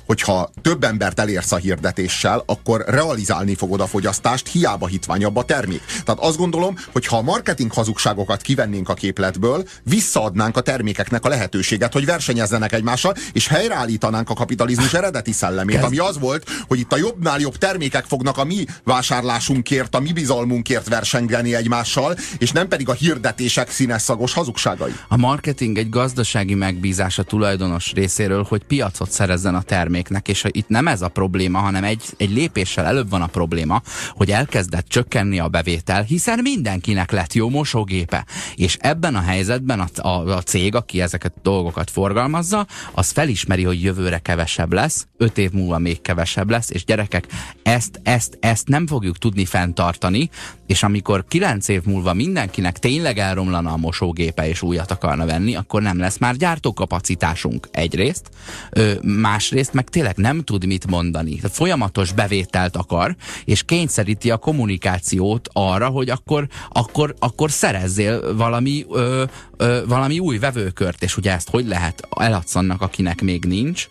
A: hogyha több embert elérsz a hirdetéssel, akkor realizálni fogod a fogyasztást, hiába hitványabb a termék. Tehát azt gondolom, hogy ha a marketing hazugságokat kivennénk a képletből, visszaadnánk a termékeknek a lehetőséget, hogy versenyezzenek egymással, és helyreállítanánk a kapitalizmus eredeti szellemét, ami az volt, hogy itt a jobbnál jobb termékek fognak a mi vásárlásunkért, a mi bizalmunkért versengeni egymással, és nem pedig a hirdetések színes szagos hazugságai.
B: A marketing egy gazdasági megbízás a tulajdonos részéről, hogy piacot szerezzen a terméknek, és itt nem ez a probléma, hanem egy, egy lépéssel előbb van a probléma, hogy elkezdett csökkenni a bevétel, hiszen mindenkinek lett jó mosógépe. És ebben a helyzetben a, a, a cég, aki ezeket a dolgokat forgalmazza, az felismeri, hogy jövőre kevesebb lesz, öt év múlva még kevesebb lesz, és gyerekek, ezt, ezt, ezt nem fogjuk tudni fenntartani, és amikor kilenc év múlva mindenkinek tényleg elromlana a mosógépe és újat akarna venni, akkor nem lesz már gyártókapacitásunk egyrészt, ö, másrészt meg tényleg nem tud mit mondani. Tehát folyamatos bevételt akar, és kényszeríti a kommunikációt arra, hogy akkor, akkor, akkor szerezzél valami, ö, ö, valami új vevőkört, és ugye ezt hogy lehet eladsz annak, akinek még nincs,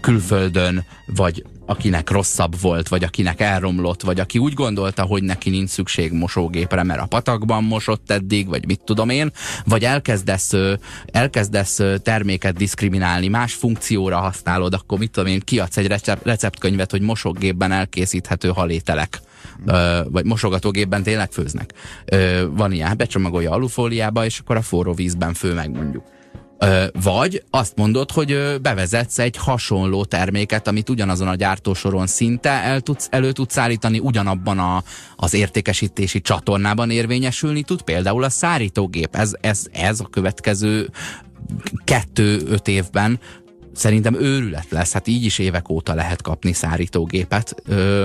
B: külföldön, vagy akinek rosszabb volt, vagy akinek elromlott, vagy aki úgy gondolta, hogy neki nincs szükség mosógépre, mert a patakban mosott eddig, vagy mit tudom én, vagy elkezdesz, elkezdesz terméket diszkriminálni, más funkcióra használod, akkor mit tudom én, kiadsz egy receptkönyvet, hogy mosógépben elkészíthető halételek vagy mosogatógépben tényleg főznek. van ilyen, becsomagolja alufóliába, és akkor a forró vízben fő meg mondjuk. Vagy azt mondod, hogy bevezetsz egy hasonló terméket, amit ugyanazon a gyártósoron szinte el tudsz, elő tudsz állítani, ugyanabban a, az értékesítési csatornában érvényesülni tud, például a szárítógép. Ez, ez, ez a következő kettő-öt évben szerintem őrület lesz. Hát így is évek óta lehet kapni szárítógépet. Ö,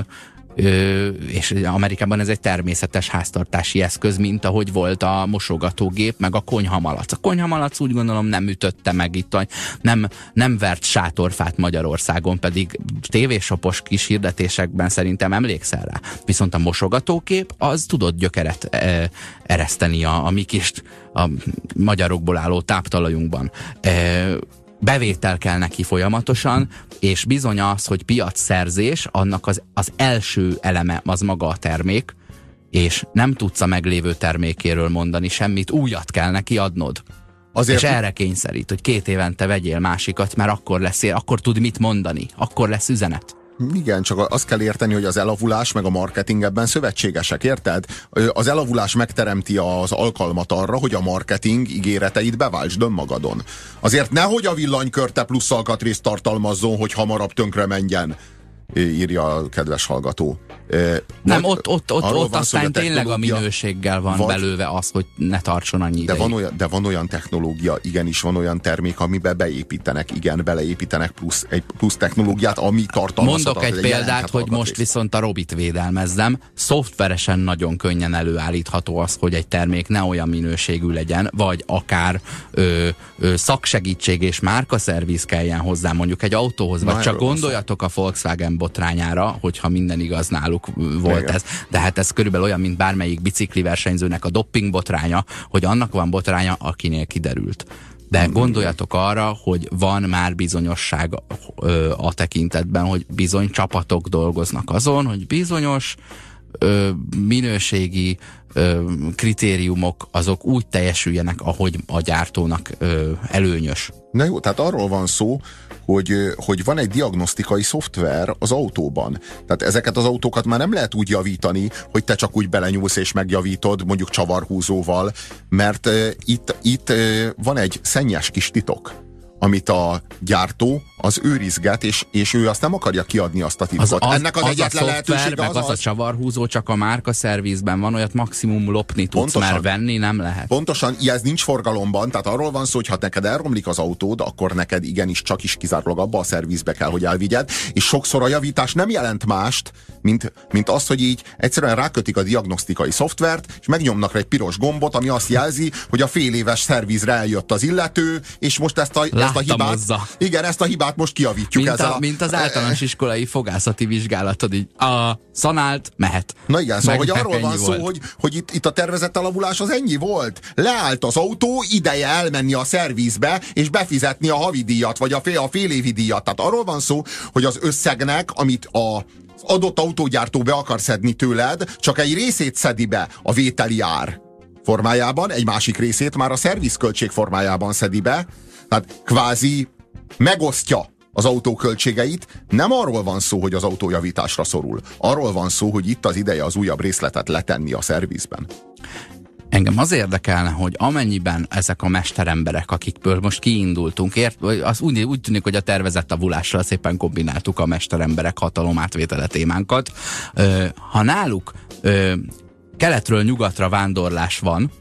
B: és Amerikában ez egy természetes háztartási eszköz, mint ahogy volt a mosogatógép, meg a konyhamalac. A konyhamalac úgy gondolom nem ütötte meg itt, nem, nem vert sátorfát Magyarországon, pedig tévésapos kis hirdetésekben szerintem emlékszel rá. Viszont a mosogatókép az tudott gyökeret e, ereszteni a, a mi kis a magyarokból álló táptalajunkban. E, bevétel kell neki folyamatosan, és bizony az, hogy piacszerzés, annak az, az első eleme az maga a termék, és nem tudsz a meglévő termékéről mondani semmit, újat kell neki adnod. Azért... És erre kényszerít, hogy két évente vegyél másikat, mert akkor lesz, akkor tud mit mondani, akkor lesz üzenet.
A: Igen, csak azt kell érteni, hogy az elavulás meg a marketing ebben szövetségesek, érted? Az elavulás megteremti az alkalmat arra, hogy a marketing ígéreteit beváltsd önmagadon. Azért nehogy a villanykörte plusz alkatrészt tartalmazzon, hogy hamarabb tönkre menjen írja a kedves hallgató.
B: Nem, ott, ott, ott, ott aztán tényleg a minőséggel van vagy, belőve az, hogy ne tartson annyi
A: de van, olyan, de van olyan technológia, igenis van olyan termék, amiben beépítenek, igen, beleépítenek plusz, egy plusz technológiát, ami tartalmazhat.
B: Mondok egy példát, hogy most viszont a Robit védelmezzem. Szoftveresen nagyon könnyen előállítható az, hogy egy termék ne olyan minőségű legyen, vagy akár ö, ö, szaksegítség és márkaszerviz kelljen hozzá mondjuk egy autóhoz, vagy Na, csak gondoljatok a Volkswagen botrányára, hogyha minden igaz náluk volt Igen. ez. De hát ez körülbelül olyan, mint bármelyik bicikli versenyzőnek a dopping botránya, hogy annak van botránya, akinél kiderült. De gondoljatok arra, hogy van már bizonyosság a tekintetben, hogy bizony csapatok dolgoznak azon, hogy bizonyos ö, minőségi ö, kritériumok azok úgy teljesüljenek, ahogy a gyártónak ö, előnyös.
A: Na jó, tehát arról van szó, hogy, hogy van egy diagnosztikai szoftver az autóban. Tehát ezeket az autókat már nem lehet úgy javítani, hogy te csak úgy belenyúlsz és megjavítod, mondjuk csavarhúzóval, mert itt, itt van egy szennyes kis titok amit a gyártó az őrizget, és, és ő azt nem akarja kiadni azt a titkot. Az,
B: az, Ennek az, az egyetlen a lehetősége az, az, az a csavarhúzó csak a márka szervizben van, olyat maximum lopni tudsz, pontosan, mert venni nem lehet.
A: Pontosan, ez nincs forgalomban, tehát arról van szó, hogy ha neked elromlik az autód, akkor neked igenis csak is kizárólag abba a szervizbe kell, hogy elvigyed, és sokszor a javítás nem jelent mást, mint, mint az, hogy így egyszerűen rákötik a diagnosztikai szoftvert, és megnyomnak rá egy piros gombot, ami azt jelzi, hogy a fél éves szervizre eljött az illető, és most ezt a, ezt a hibát, igen, ezt a hibát most kiavítjuk.
B: Mint, a, a, mint az általános iskolai fogászati vizsgálatod, így a szanált, mehet.
A: Na igen, szóval, hogy arról van szó, hogy, hogy itt, itt a tervezett alavulás az ennyi volt. Leállt az autó, ideje elmenni a szervizbe, és befizetni a havidíjat, vagy a fél, a fél évi díjat. Tehát arról van szó, hogy az összegnek, amit a adott autógyártó be akar szedni tőled, csak egy részét szedi be a vételi ár formájában, egy másik részét már a szervizköltség formájában szedi be, tehát kvázi megosztja az autó költségeit. Nem arról van szó, hogy az autó javításra szorul. Arról van szó, hogy itt az ideje az újabb részletet letenni a szervizben.
B: Engem az érdekelne, hogy amennyiben ezek a mesteremberek, akikből most kiindultunk, ért, az úgy, úgy tűnik, hogy a tervezett avulással szépen kombináltuk a mesteremberek hatalomátvétele témánkat. Ö, ha náluk ö, keletről nyugatra vándorlás van,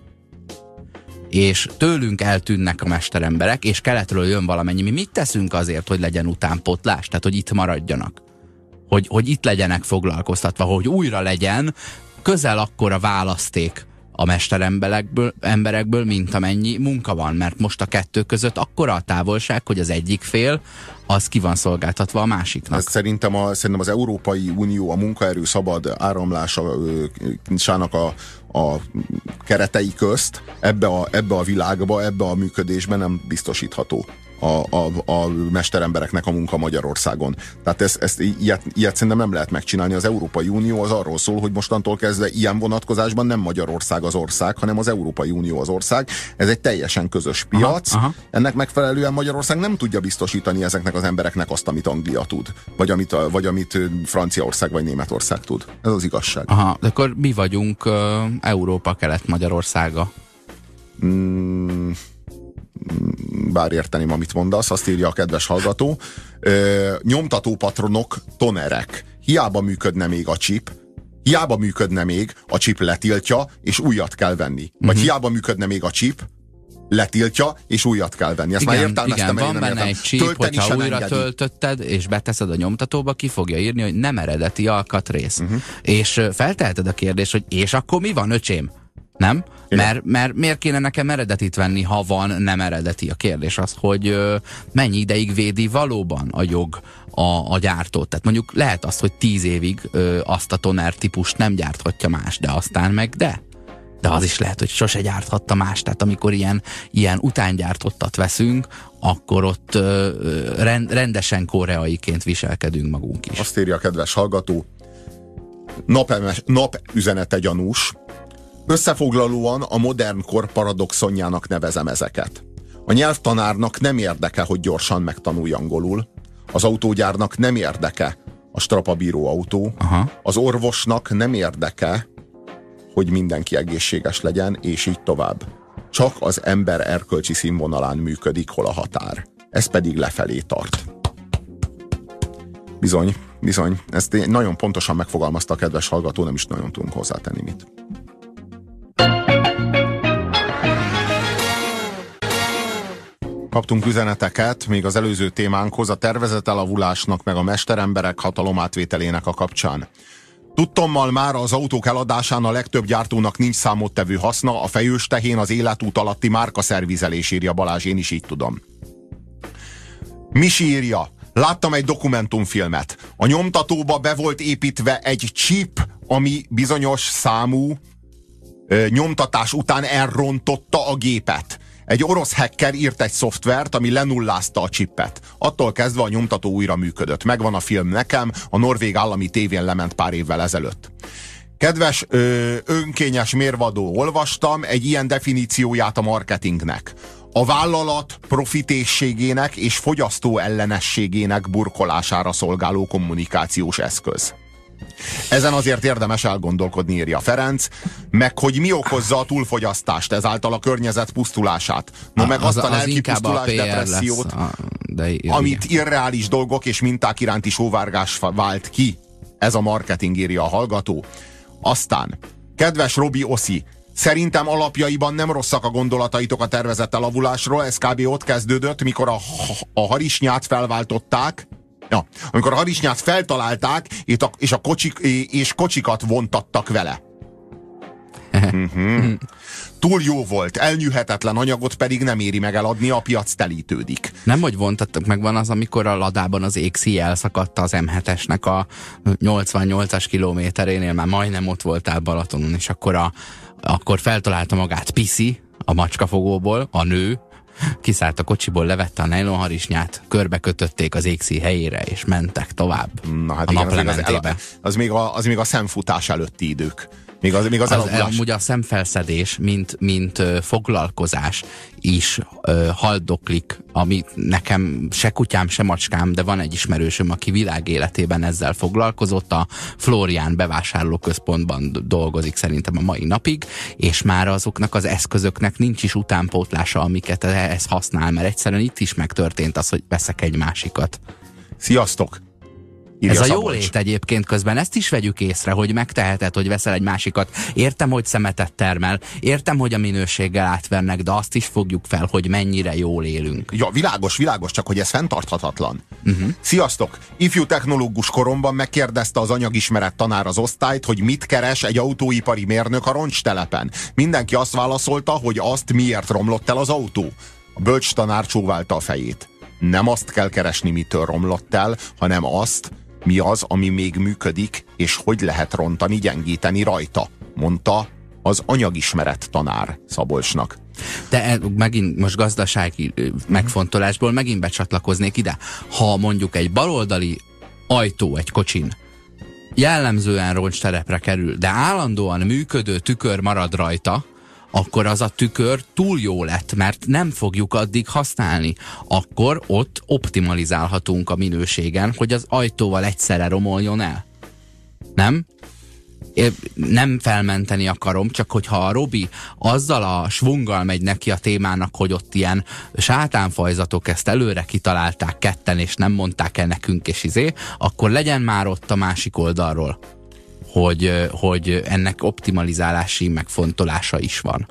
B: és tőlünk eltűnnek a mesteremberek, és keletről jön valamennyi, mi mit teszünk azért, hogy legyen utánpotlás, tehát hogy itt maradjanak? Hogy, hogy itt legyenek foglalkoztatva, hogy újra legyen közel akkora választék a mesteremberekből, emberekből, mint amennyi munka van, mert most a kettő között akkora a távolság, hogy az egyik fél az ki van szolgáltatva a másiknak.
A: Ez szerintem, a, szerintem az Európai Unió a munkaerő szabad áramlásának a, a keretei közt ebbe a, ebbe a világba, ebbe a működésben nem biztosítható a, a, a mesterembereknek a munka Magyarországon. Tehát ezt, ezt ilyet, ilyet szerintem nem lehet megcsinálni. Az Európai Unió az arról szól, hogy mostantól kezdve ilyen vonatkozásban nem Magyarország az ország, hanem az Európai Unió az ország. Ez egy teljesen közös piac. Aha, aha. Ennek megfelelően Magyarország nem tudja biztosítani ezeknek az embereknek azt, amit Anglia tud, vagy amit, vagy amit Franciaország vagy Németország tud. Ez az igazság.
B: Aha, de akkor mi vagyunk uh, Európa kelet-Magyarországa?
A: Mm bár érteném, amit mondasz, azt írja a kedves hallgató. Ö, nyomtató patronok, tonerek. Hiába működne még a chip, hiába működne még, a chip letiltja, és újat kell venni. Vagy uh-huh. hiába működne még a chip, letiltja, és újat kell venni. Ezt
B: igen,
A: már értelmeztem,
B: igen, van benne egy csíp, hogyha újra engedi. töltötted, és beteszed a nyomtatóba, ki fogja írni, hogy nem eredeti alkatrész. Uh-huh. És felteheted a kérdést, hogy és akkor mi van, öcsém? Nem? Mert, mert miért kéne nekem eredetit venni, ha van nem eredeti? A kérdés az, hogy ö, mennyi ideig védi valóban a jog a, a gyártót. Tehát mondjuk lehet azt, hogy tíz évig ö, azt a toner típust nem gyárthatja más, de aztán meg de. De az is lehet, hogy sose gyárthatta más. Tehát amikor ilyen, ilyen utángyártottat veszünk, akkor ott ö, rend, rendesen koreaiként viselkedünk magunk is.
A: Azt írja a kedves hallgató, napüzenete gyanús, Összefoglalóan a modern kor paradoxonjának nevezem ezeket. A nyelvtanárnak nem érdeke, hogy gyorsan megtanulj angolul. Az autógyárnak nem érdeke a strapabíró autó. Aha. Az orvosnak nem érdeke, hogy mindenki egészséges legyen, és így tovább. Csak az ember erkölcsi színvonalán működik, hol a határ. Ez pedig lefelé tart. Bizony, bizony. Ezt nagyon pontosan megfogalmazta a kedves hallgató, nem is nagyon tudunk hozzátenni mit. Kaptunk üzeneteket még az előző témánkhoz a tervezett elavulásnak meg a mesteremberek hatalomátvételének a kapcsán. Tudtommal már az autók eladásán a legtöbb gyártónak nincs számottevő haszna, a fejős tehén az életút alatti márka szervizelés írja Balázs, én is így tudom. Misi írja, láttam egy dokumentumfilmet. A nyomtatóba be volt építve egy chip, ami bizonyos számú nyomtatás után elrontotta a gépet. Egy orosz hacker írt egy szoftvert, ami lenullázta a csippet. Attól kezdve a nyomtató újra működött. Megvan a film nekem, a norvég állami tévén lement pár évvel ezelőtt. Kedves ö, önkényes mérvadó, olvastam egy ilyen definícióját a marketingnek. A vállalat profitészségének és fogyasztó ellenességének burkolására szolgáló kommunikációs eszköz. Ezen azért érdemes elgondolkodni, írja Ferenc, meg hogy mi okozza a túlfogyasztást, ezáltal a környezet pusztulását. No, meg az, azt a lelki pusztulás, depressziót, a, de, amit irreális dolgok és minták iránti sóvárgás vált ki. Ez a marketing, írja a hallgató. Aztán, kedves Robi Oszi, Szerintem alapjaiban nem rosszak a gondolataitok a tervezett elavulásról, ez kb. ott kezdődött, mikor a, a harisnyát felváltották, Ja, amikor a harisnyát feltalálták, és, a, kocsik, és kocsikat vontattak vele. uh-huh. Túl jó volt, elnyűhetetlen anyagot pedig nem éri meg eladni, a piac telítődik.
B: Nem, hogy vontattak meg van az, amikor a ladában az égszí elszakadta az M7-esnek a 88-as kilométerénél, már majdnem ott voltál Balatonon, és akkor, a, akkor feltalálta magát Piszi, a macskafogóból, a nő, kiszállt a kocsiból, levette a nejlonharisnyát, körbe kötötték az égszí helyére, és mentek tovább
A: Na, hát a igen, az, az, az, még a, az még a szemfutás előtti idők. Még az, még az,
B: az Amúgy a szemfelszedés, mint, mint foglalkozás is ö, haldoklik, ami nekem se kutyám, se macskám, de van egy ismerősöm, aki világ életében ezzel foglalkozott, a Florián bevásárlóközpontban dolgozik szerintem a mai napig, és már azoknak az eszközöknek nincs is utánpótlása, amiket ez használ, mert egyszerűen itt is megtörtént az, hogy veszek egy másikat.
A: Sziasztok!
B: Írja Ez a jó lét egyébként közben, ezt is vegyük észre, hogy megteheted, hogy veszel egy másikat. Értem, hogy szemetet termel, értem, hogy a minőséggel átvernek, de azt is fogjuk fel, hogy mennyire jól élünk.
A: Ja, világos, világos, csak hogy ez fenntarthatatlan. Uh-huh. Sziasztok! Ifjú technológus koromban megkérdezte az anyagismeret tanár az osztályt, hogy mit keres egy autóipari mérnök a roncstelepen. Mindenki azt válaszolta, hogy azt miért romlott el az autó. A bölcs tanár csóválta a fejét. Nem azt kell keresni, mitől romlott el, hanem azt, mi az, ami még működik, és hogy lehet rontani, gyengíteni rajta, mondta az anyagismeret tanár Szabolcsnak.
B: De e, megint most gazdasági megfontolásból megint becsatlakoznék ide. Ha mondjuk egy baloldali ajtó egy kocsin jellemzően roncsterepre kerül, de állandóan működő tükör marad rajta, akkor az a tükör túl jó lett, mert nem fogjuk addig használni. Akkor ott optimalizálhatunk a minőségen, hogy az ajtóval egyszerre romoljon el. Nem? Nem felmenteni akarom, csak hogyha a Robi azzal a svunggal megy neki a témának, hogy ott ilyen sátánfajzatok ezt előre kitalálták ketten, és nem mondták el nekünk, és izé, akkor legyen már ott a másik oldalról hogy, hogy ennek optimalizálási megfontolása is van.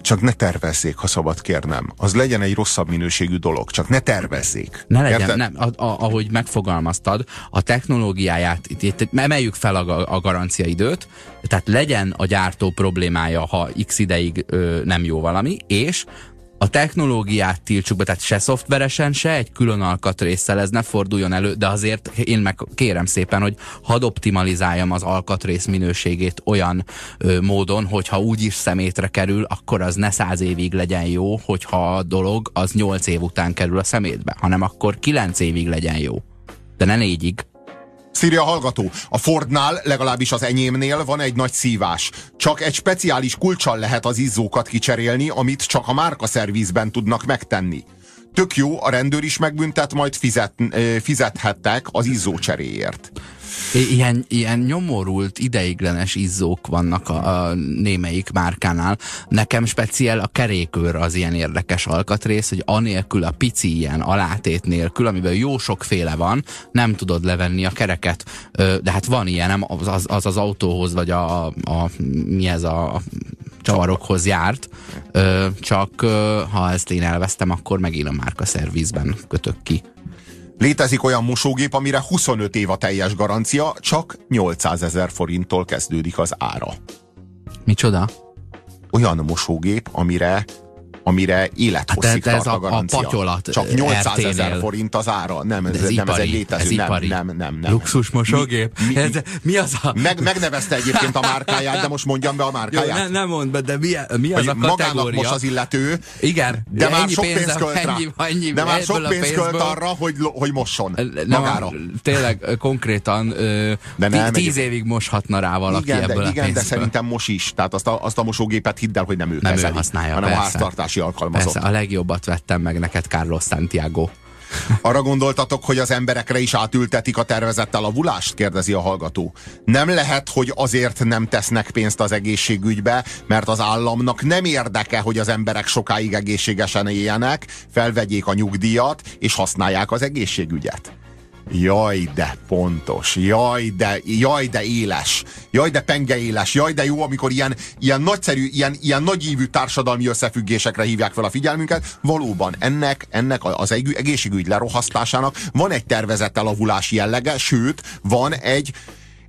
A: Csak ne tervezzék, ha szabad kérnem. Az legyen egy rosszabb minőségű dolog, csak ne tervezzék.
B: Ne legyen, nem, a, a, ahogy megfogalmaztad, a technológiáját, itt, itt emeljük fel a, a garanciaidőt, tehát legyen a gyártó problémája, ha x ideig ö, nem jó valami, és a technológiát tiltsuk be, tehát se szoftveresen, se egy külön alkatrészsel ez ne forduljon elő, de azért én meg kérem szépen, hogy hadd optimalizáljam az alkatrész minőségét olyan ö, módon, hogyha úgy is szemétre kerül, akkor az ne száz évig legyen jó, hogyha a dolog az nyolc év után kerül a szemétbe, hanem akkor kilenc évig legyen jó. De ne négyig.
A: Szíria hallgató, a Fordnál, legalábbis az enyémnél van egy nagy szívás. Csak egy speciális kulcsal lehet az izzókat kicserélni, amit csak a márka szervizben tudnak megtenni. Tök jó, a rendőr is megbüntet, majd fizet, fizethettek az izzó cseréért.
B: Ilyen, ilyen nyomorult, ideiglenes izzók vannak a, a némelyik márkánál. Nekem speciál a kerékőr az ilyen érdekes alkatrész, hogy anélkül a pici ilyen alátét nélkül, amiben jó sokféle van, nem tudod levenni a kereket. De hát van ilyen, nem az az, az, az autóhoz, vagy a, a mi ez a csavarokhoz járt, csak ha ezt én elvesztem, akkor megint a márka szervizben kötök ki.
A: Létezik olyan mosógép, amire 25 év a teljes garancia, csak 800 ezer forinttól kezdődik az ára.
B: Micsoda?
A: Olyan mosógép, amire amire élethosszig hát, ez a, a garancia.
B: A patyolat
A: Csak 800 ezer forint az ára. Nem, ez, ez, nem, ipari, ez egy létező. Ez nem, nem, nem, nem.
B: Luxus mosógép? Mi, mi, ez, mi az a...
A: Meg, megnevezte egyébként a márkáját, de most mondjam be a márkáját.
B: Jó, ne, nem mondd be, de mi, mi az a kategória? Magának
A: most az illető.
B: Igen.
A: De már sok pénzt költ rá. Ennyi, ennyi, de már sok pénzt költ arra, hogy, hogy mosson. Magára.
B: Tényleg konkrétan de nem, tíz évig moshatna rá valaki
A: igen,
B: ebből
A: de, Igen, de szerintem mos is. Tehát azt a, azt a mosógépet hidd el, hogy nem ő
B: nem ő használja,
A: hanem a háztartási alkalmazott
B: legjobbat vettem meg neked, Carlos Santiago.
A: Arra gondoltatok, hogy az emberekre is átültetik a tervezett elavulást? kérdezi a hallgató. Nem lehet, hogy azért nem tesznek pénzt az egészségügybe, mert az államnak nem érdeke, hogy az emberek sokáig egészségesen éljenek, felvegyék a nyugdíjat és használják az egészségügyet. Jaj, de pontos, jaj, de, jaj, de éles, jaj, de penge éles, jaj, de jó, amikor ilyen, ilyen nagyszerű, ilyen, ilyen nagyívű társadalmi összefüggésekre hívják fel a figyelmünket. Valóban ennek, ennek az egészségügy lerohasztásának van egy tervezett elavulási jellege, sőt, van egy,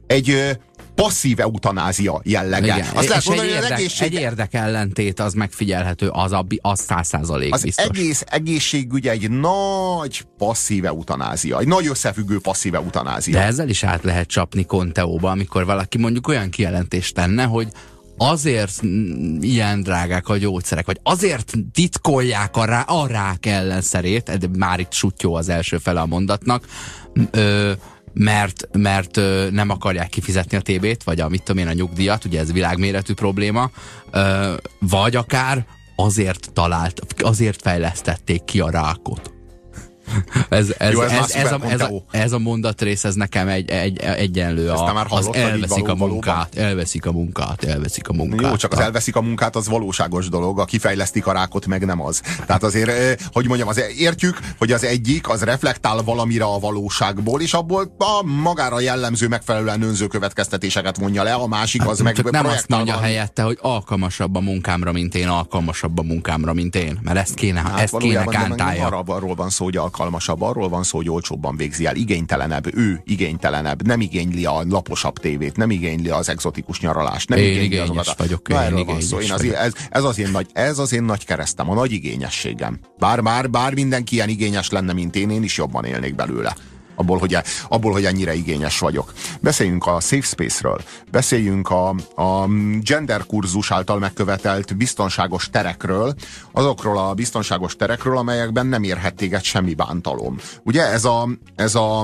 A: egy passzív eutanázia jellege. Igen.
B: Azt lehet mondani, egy, érdek, egészség... egy érdekellentét az megfigyelhető, az, a, az száz százalék
A: Az
B: biztos.
A: egész egészségügy egy nagy passzív eutanázia, egy nagy összefüggő passzív eutanázia.
B: De ezzel is át lehet csapni Conteóba, amikor valaki mondjuk olyan kijelentést tenne, hogy azért ilyen drágák a gyógyszerek, vagy azért titkolják a, rá, a rák ellenszerét, már itt sutyó az első fele a mondatnak, ö, mert, mert nem akarják kifizetni a TB-t, vagy a mit tudom én, a nyugdíjat, ugye ez világméretű probléma, vagy akár azért talált, azért fejlesztették ki a rákot. Ez, ez, Jó, ez, ez, ez, a, ez, a, ez a mondatrész, ez nekem egy, egy, egyenlő. A, már hallott, az elveszik a munkát, elveszik a munkát, elveszik a munkát.
A: Jó, csak az elveszik a munkát, az valóságos dolog, a kifejlesztik a rákot, meg nem az. Tehát azért, hogy mondjam, az, értjük, hogy az egyik, az reflektál valamire a valóságból, és abból a magára jellemző, megfelelően önző következtetéseket mondja le, a másik az hát, meg
B: csak nem azt mondja helyette, hogy alkalmasabb a munkámra, mint én, alkalmasabb a munkámra, mint én, mert ezt kéne, hát ezt kéne kántálja.
A: Arról van szó, hogy alkalmasabb. Arról van szó, hogy olcsóbban végzi el. Igénytelenebb, ő igénytelenebb, nem igényli a laposabb tévét, nem igényli az exotikus nyaralást, nem
B: én
A: igényli
B: azokat. Vagyok, Na, én igényes szó. Én
A: az, ez, ez, az én nagy, ez az én nagy keresztem, a nagy igényességem. Bár, bár, bár mindenki ilyen igényes lenne, mint én, én is jobban élnék belőle abból hogy, abból, hogy ennyire igényes vagyok. Beszéljünk a Safe Space-ről, beszéljünk a, a gender kurzus által megkövetelt biztonságos terekről, azokról a biztonságos terekről, amelyekben nem érhet téged semmi bántalom. Ugye ez a, ez a,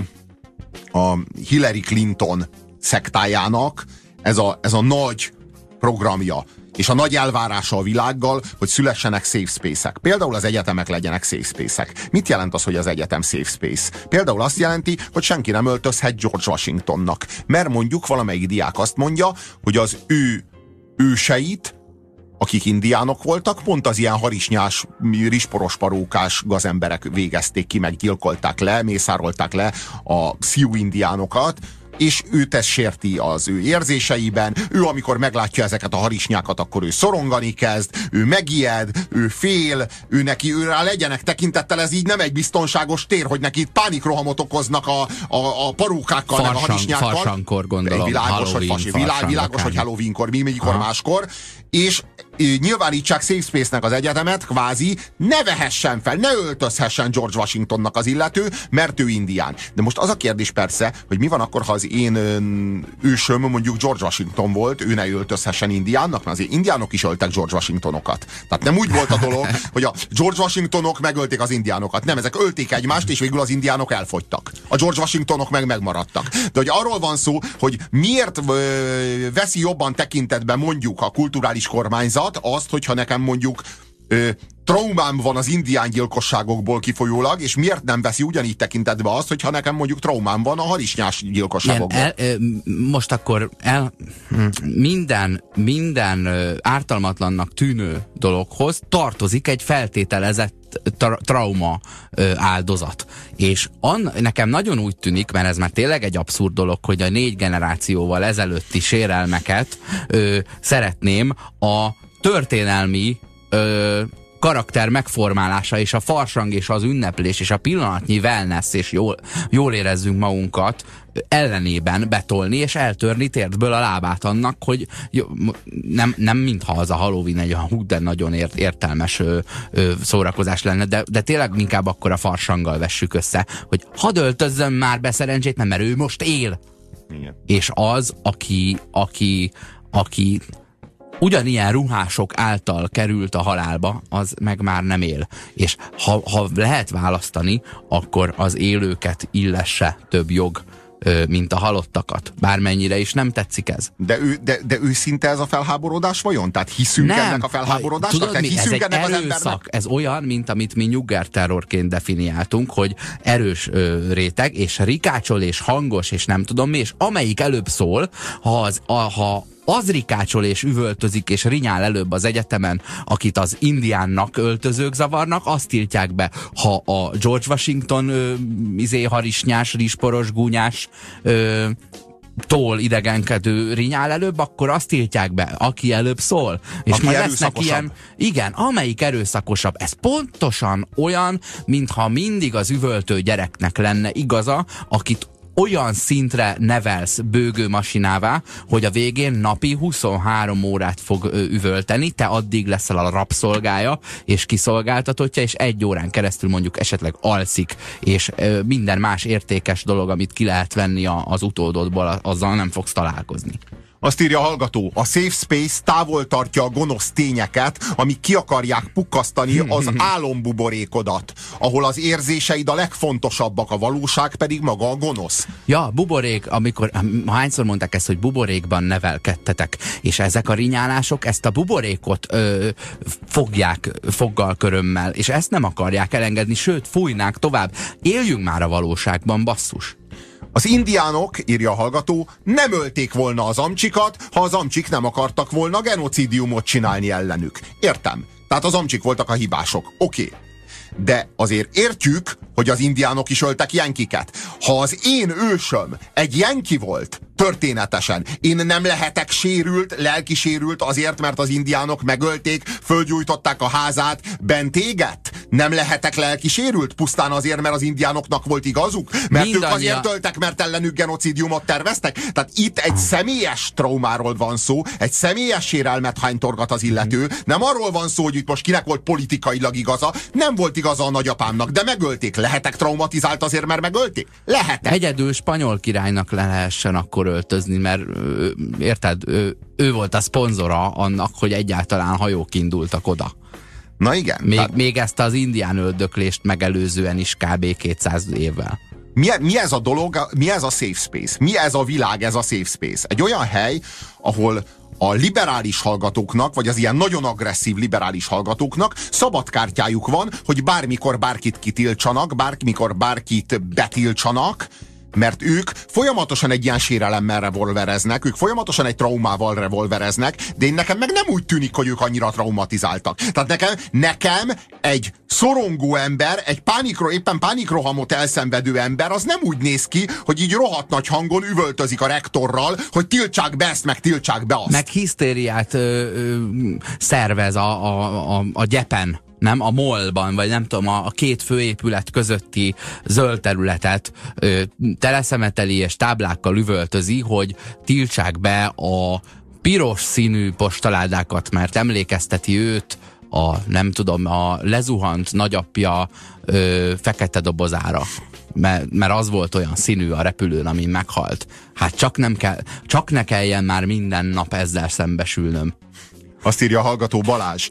A: a Hillary Clinton szektájának ez a, ez a nagy programja, és a nagy elvárása a világgal, hogy szülessenek safe space-ek. Például az egyetemek legyenek safe space-ek. Mit jelent az, hogy az egyetem safe space? Például azt jelenti, hogy senki nem öltözhet George Washingtonnak. Mert mondjuk valamelyik diák azt mondja, hogy az ő őseit akik indiánok voltak, pont az ilyen harisnyás, risporos parókás gazemberek végezték ki, meg gyilkolták le, mészárolták le a Sioux indiánokat, és őt ez sérti az ő érzéseiben, ő amikor meglátja ezeket a harisnyákat, akkor ő szorongani kezd, ő megijed, ő fél, ő neki őrá legyenek tekintettel, ez így nem egy biztonságos tér, hogy neki pánikrohamot okoznak a, a, a parókákkal,
B: Farsang,
A: meg a harisnyákkal.
B: Farsankor gondolom.
A: Világos, Halloween, hogy, fasi, világ, világos, hogy Halloweenkor, mi mikor máskor, és nyilvánítsák Safe Space-nek az egyetemet, kvázi ne vehessen fel, ne öltözhessen George Washingtonnak az illető, mert ő indián. De most az a kérdés persze, hogy mi van akkor, ha az én ősöm mondjuk George Washington volt, ő ne öltözhessen indiánnak, mert azért indiánok is öltek George Washingtonokat. Tehát nem úgy volt a dolog, hogy a George Washingtonok megölték az indiánokat. Nem, ezek ölték egymást, és végül az indiánok elfogytak. A George Washingtonok meg megmaradtak. De hogy arról van szó, hogy miért veszi jobban tekintetbe mondjuk a kulturális kormányzat, azt, hogyha nekem mondjuk ö, traumám van az indián gyilkosságokból kifolyólag, és miért nem veszi ugyanígy tekintetbe azt, hogyha nekem mondjuk traumám van a harisnyás gyilkosságokból?
B: El, el, most akkor el, minden, minden ártalmatlannak tűnő dologhoz tartozik egy feltételezett tra trauma ö, áldozat. És an, nekem nagyon úgy tűnik, mert ez már tényleg egy abszurd dolog, hogy a négy generációval ezelőtti sérelmeket ö, szeretném a történelmi ö, karakter megformálása és a farsang és az ünneplés és a pillanatnyi wellness és jól, jól érezzünk magunkat ellenében betolni és eltörni térdből a lábát annak, hogy jó, nem, nem mintha az a Halloween egy olyan de nagyon ért, értelmes ö, ö, szórakozás lenne, de, de tényleg inkább akkor a farsanggal vessük össze, hogy hadd öltözzön már be szerencsét, mert ő most él. Igen. És az, aki, aki, aki ugyanilyen ruhások által került a halálba, az meg már nem él. És ha, ha lehet választani, akkor az élőket illesse több jog, mint a halottakat. Bármennyire is nem tetszik ez.
A: De, ő, de, de őszinte ez a felháborodás vajon? Tehát hiszünk nem. ennek a felháborodásnak?
B: Tudod,
A: Tehát
B: mi? Ez egy erőszak. Ez olyan, mint amit mi nyugger terrorként definiáltunk, hogy erős ö, réteg, és rikácsol, és hangos, és nem tudom mi, és amelyik előbb szól, ha, az, a, ha az rikácsol és üvöltözik és rinyál előbb az egyetemen, akit az indiánnak öltözők zavarnak, azt tiltják be. Ha a George Washington ö, izé harisnyás, risporos, gúnyás ö, tól idegenkedő rinyál előbb, akkor azt tiltják be, aki előbb szól.
A: És aki majd lesznek ilyen,
B: igen, amelyik erőszakosabb. Ez pontosan olyan, mintha mindig az üvöltő gyereknek lenne igaza, akit olyan szintre nevelsz bőgőmasinává, hogy a végén napi 23 órát fog üvölteni, te addig leszel a rabszolgája és kiszolgáltatottja, és egy órán keresztül mondjuk esetleg alszik, és minden más értékes dolog, amit ki lehet venni az utódodból, azzal nem fogsz találkozni.
A: Azt írja a hallgató, a safe space távol tartja a gonosz tényeket, amik ki akarják pukkasztani az álombuborékodat, ahol az érzéseid a legfontosabbak, a valóság pedig maga a gonosz.
B: Ja, buborék, amikor, hányszor mondták ezt, hogy buborékban nevelkedtetek, és ezek a rinyálások ezt a buborékot ö, fogják foggal körömmel, és ezt nem akarják elengedni, sőt, fújnák tovább. Éljünk már a valóságban, basszus.
A: Az indiánok, írja a hallgató, nem ölték volna az amcsikat, ha az amcsik nem akartak volna genocidiumot csinálni ellenük. Értem. Tehát az amcsik voltak a hibások. Oké. Okay. De azért értjük, hogy az indiánok is öltek jenkiket. Ha az én ősöm egy jenki volt, történetesen. Én nem lehetek sérült, lelki sérült azért, mert az indiánok megölték, fölgyújtották a házát, bent éget? Nem lehetek lelki sérült pusztán azért, mert az indiánoknak volt igazuk? Mert Mindannyi ők azért töltek, mert ellenük genocidiumot terveztek? Tehát itt egy személyes traumáról van szó, egy személyes sérelmet hánytorgat az illető. Nem arról van szó, hogy itt most kinek volt politikailag igaza, nem volt igaza a nagyapámnak, de megölték. Lehetek traumatizált azért, mert megölték? Lehetek.
B: Egyedül spanyol királynak le lehessen akkor költözni, mert érted, ő, ő volt a szponzora annak, hogy egyáltalán hajók indultak oda.
A: Na igen.
B: Még, tehát... még ezt az indián öldöklést megelőzően is kb. 200 évvel.
A: Mi, mi ez a dolog, mi ez a safe space? Mi ez a világ, ez a safe space? Egy olyan hely, ahol a liberális hallgatóknak, vagy az ilyen nagyon agresszív liberális hallgatóknak szabad kártyájuk van, hogy bármikor bárkit kitiltsanak, bármikor bárkit betiltsanak, mert ők folyamatosan egy ilyen sérelemmel revolvereznek, ők folyamatosan egy traumával revolvereznek, de én nekem meg nem úgy tűnik, hogy ők annyira traumatizáltak. Tehát nekem, nekem egy szorongó ember, egy pánikro, éppen pánikrohamot elszenvedő ember, az nem úgy néz ki, hogy így rohadt nagy hangon üvöltözik a rektorral, hogy tiltsák be ezt, meg tiltsák be azt.
B: Meg hisztériát ö, ö, szervez a, a, a, a gyepen nem a molban, vagy nem tudom, a, a két főépület közötti zöld területet ö, teleszemeteli és táblákkal üvöltözi, hogy tiltsák be a piros színű postaládákat, mert emlékezteti őt a, nem tudom, a lezuhant nagyapja ö, fekete dobozára. Mert, mert az volt olyan színű a repülőn, amin meghalt. Hát csak, nem kell, csak ne kelljen már minden nap ezzel szembesülnöm.
A: Azt írja a hallgató Balázs.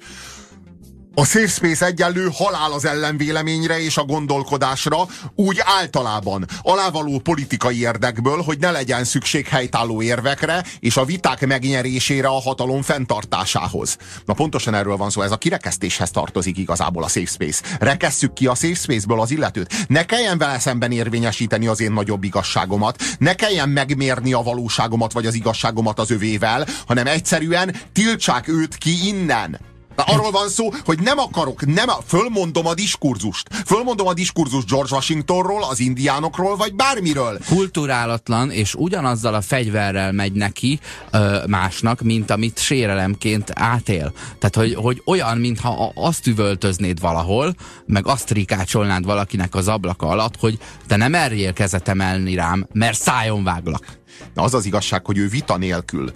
A: A safe space egyenlő halál az ellenvéleményre és a gondolkodásra, úgy általában, alávaló politikai érdekből, hogy ne legyen szükség helytálló érvekre és a viták megnyerésére a hatalom fenntartásához. Na pontosan erről van szó, ez a kirekesztéshez tartozik igazából a safe space. Rekesszük ki a safe space-ből az illetőt. Ne kelljen vele szemben érvényesíteni az én nagyobb igazságomat, ne kelljen megmérni a valóságomat vagy az igazságomat az övével, hanem egyszerűen tiltsák őt ki innen. Arról van szó, hogy nem akarok, nem, fölmondom a diskurzust. Fölmondom a diskurzust George Washingtonról, az indiánokról, vagy bármiről.
B: Kulturálatlan, és ugyanazzal a fegyverrel megy neki ö, másnak, mint amit sérelemként átél. Tehát, hogy, hogy olyan, mintha azt üvöltöznéd valahol, meg azt rikácsolnád valakinek az ablaka alatt, hogy te nem merjél kezet emelni rám, mert szájon váglak.
A: Na az az igazság, hogy ő vita nélkül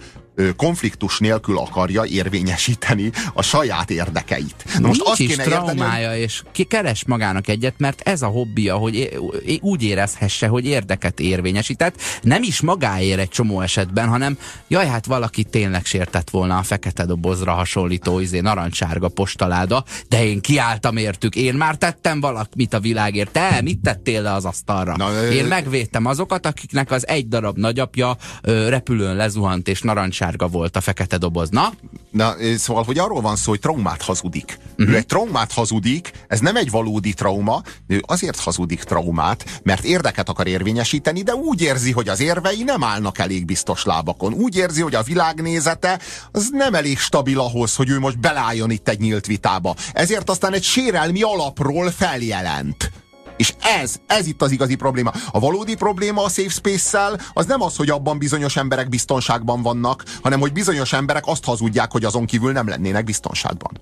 A: konfliktus nélkül akarja érvényesíteni a saját érdekeit.
B: Na most Nincs azt is traumája, érteni, és ki keres magának egyet, mert ez a hobbija, hogy úgy érezhesse, hogy érdeket érvényesített. Nem is magáért egy csomó esetben, hanem jaj, hát valaki tényleg sértett volna a fekete dobozra hasonlító izé, narancssárga postaláda, de én kiálltam értük. Én már tettem valamit a világért. Te mit tettél le az asztalra? Na, én megvédtem azokat, akiknek az egy darab nagyapja ö, repülőn lezuhant és narancssárga sárga volt a fekete doboz. Na?
A: Na, szóval, hogy arról van szó, hogy traumát hazudik. Uh-huh. Ő egy traumát hazudik, ez nem egy valódi trauma, ő azért hazudik traumát, mert érdeket akar érvényesíteni, de úgy érzi, hogy az érvei nem állnak elég biztos lábakon. Úgy érzi, hogy a világnézete az nem elég stabil ahhoz, hogy ő most belálljon itt egy nyílt vitába. Ezért aztán egy sérelmi alapról feljelent. És ez, ez itt az igazi probléma. A valódi probléma a safe space-szel az nem az, hogy abban bizonyos emberek biztonságban vannak, hanem hogy bizonyos emberek azt hazudják, hogy azon kívül nem lennének biztonságban.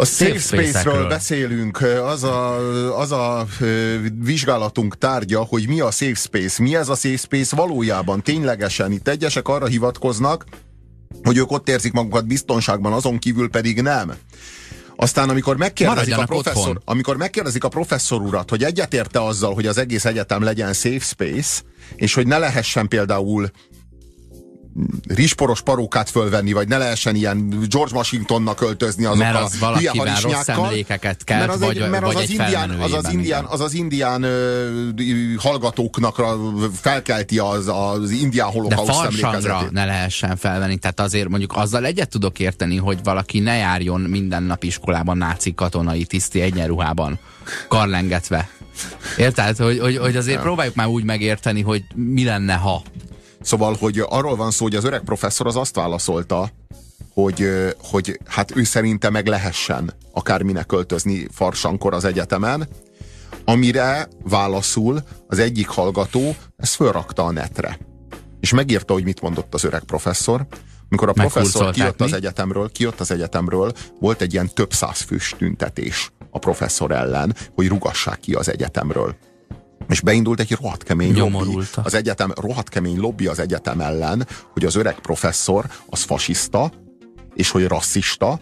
A: A Safe Space-ről beszélünk, az a, az a vizsgálatunk tárgya, hogy mi a Safe Space, mi ez a Safe Space valójában, ténylegesen. Itt egyesek arra hivatkoznak, hogy ők ott érzik magukat biztonságban, azon kívül pedig nem. Aztán amikor megkérdezik a, professzor,
B: otthon.
A: amikor megkérdezik a professzor urat, hogy egyetérte azzal, hogy az egész egyetem legyen safe space, és hogy ne lehessen például rizsporos parókát fölvenni, vagy ne lehessen ilyen George Washingtonnak öltözni azokkal
B: Mert
A: a
B: az
A: hülye
B: valakivel rossz emlékeket kelt,
A: mert az
B: vagy,
A: egy, mert
B: vagy
A: az,
B: egy
A: az indián, az, az indián, az az indián ö, hallgatóknak a- felkelti az, az indián holokauszt emlékezetét.
B: ne lehessen felvenni, tehát azért mondjuk azzal egyet tudok érteni, hogy valaki ne járjon minden nap iskolában náci katonai tiszti egyenruhában, karlengetve. Érted? Hogy, hogy, hogy azért próbáljuk már úgy megérteni, hogy mi lenne, ha.
A: Szóval, hogy arról van szó, hogy az öreg professzor az azt válaszolta, hogy, hogy hát ő szerinte meg lehessen akárminek költözni farsankor az egyetemen, amire válaszul az egyik hallgató ezt fölrakta a netre. És megírta, hogy mit mondott az öreg professzor. Amikor a professzor kijött az egyetemről, kijött az egyetemről, volt egy ilyen több száz fős tüntetés a professzor ellen, hogy rugassák ki az egyetemről. És beindult egy rohadt kemény lobby az egyetem, rohadt kemény lobby az egyetem ellen, hogy az öreg professzor az fasiszta, és hogy rasszista,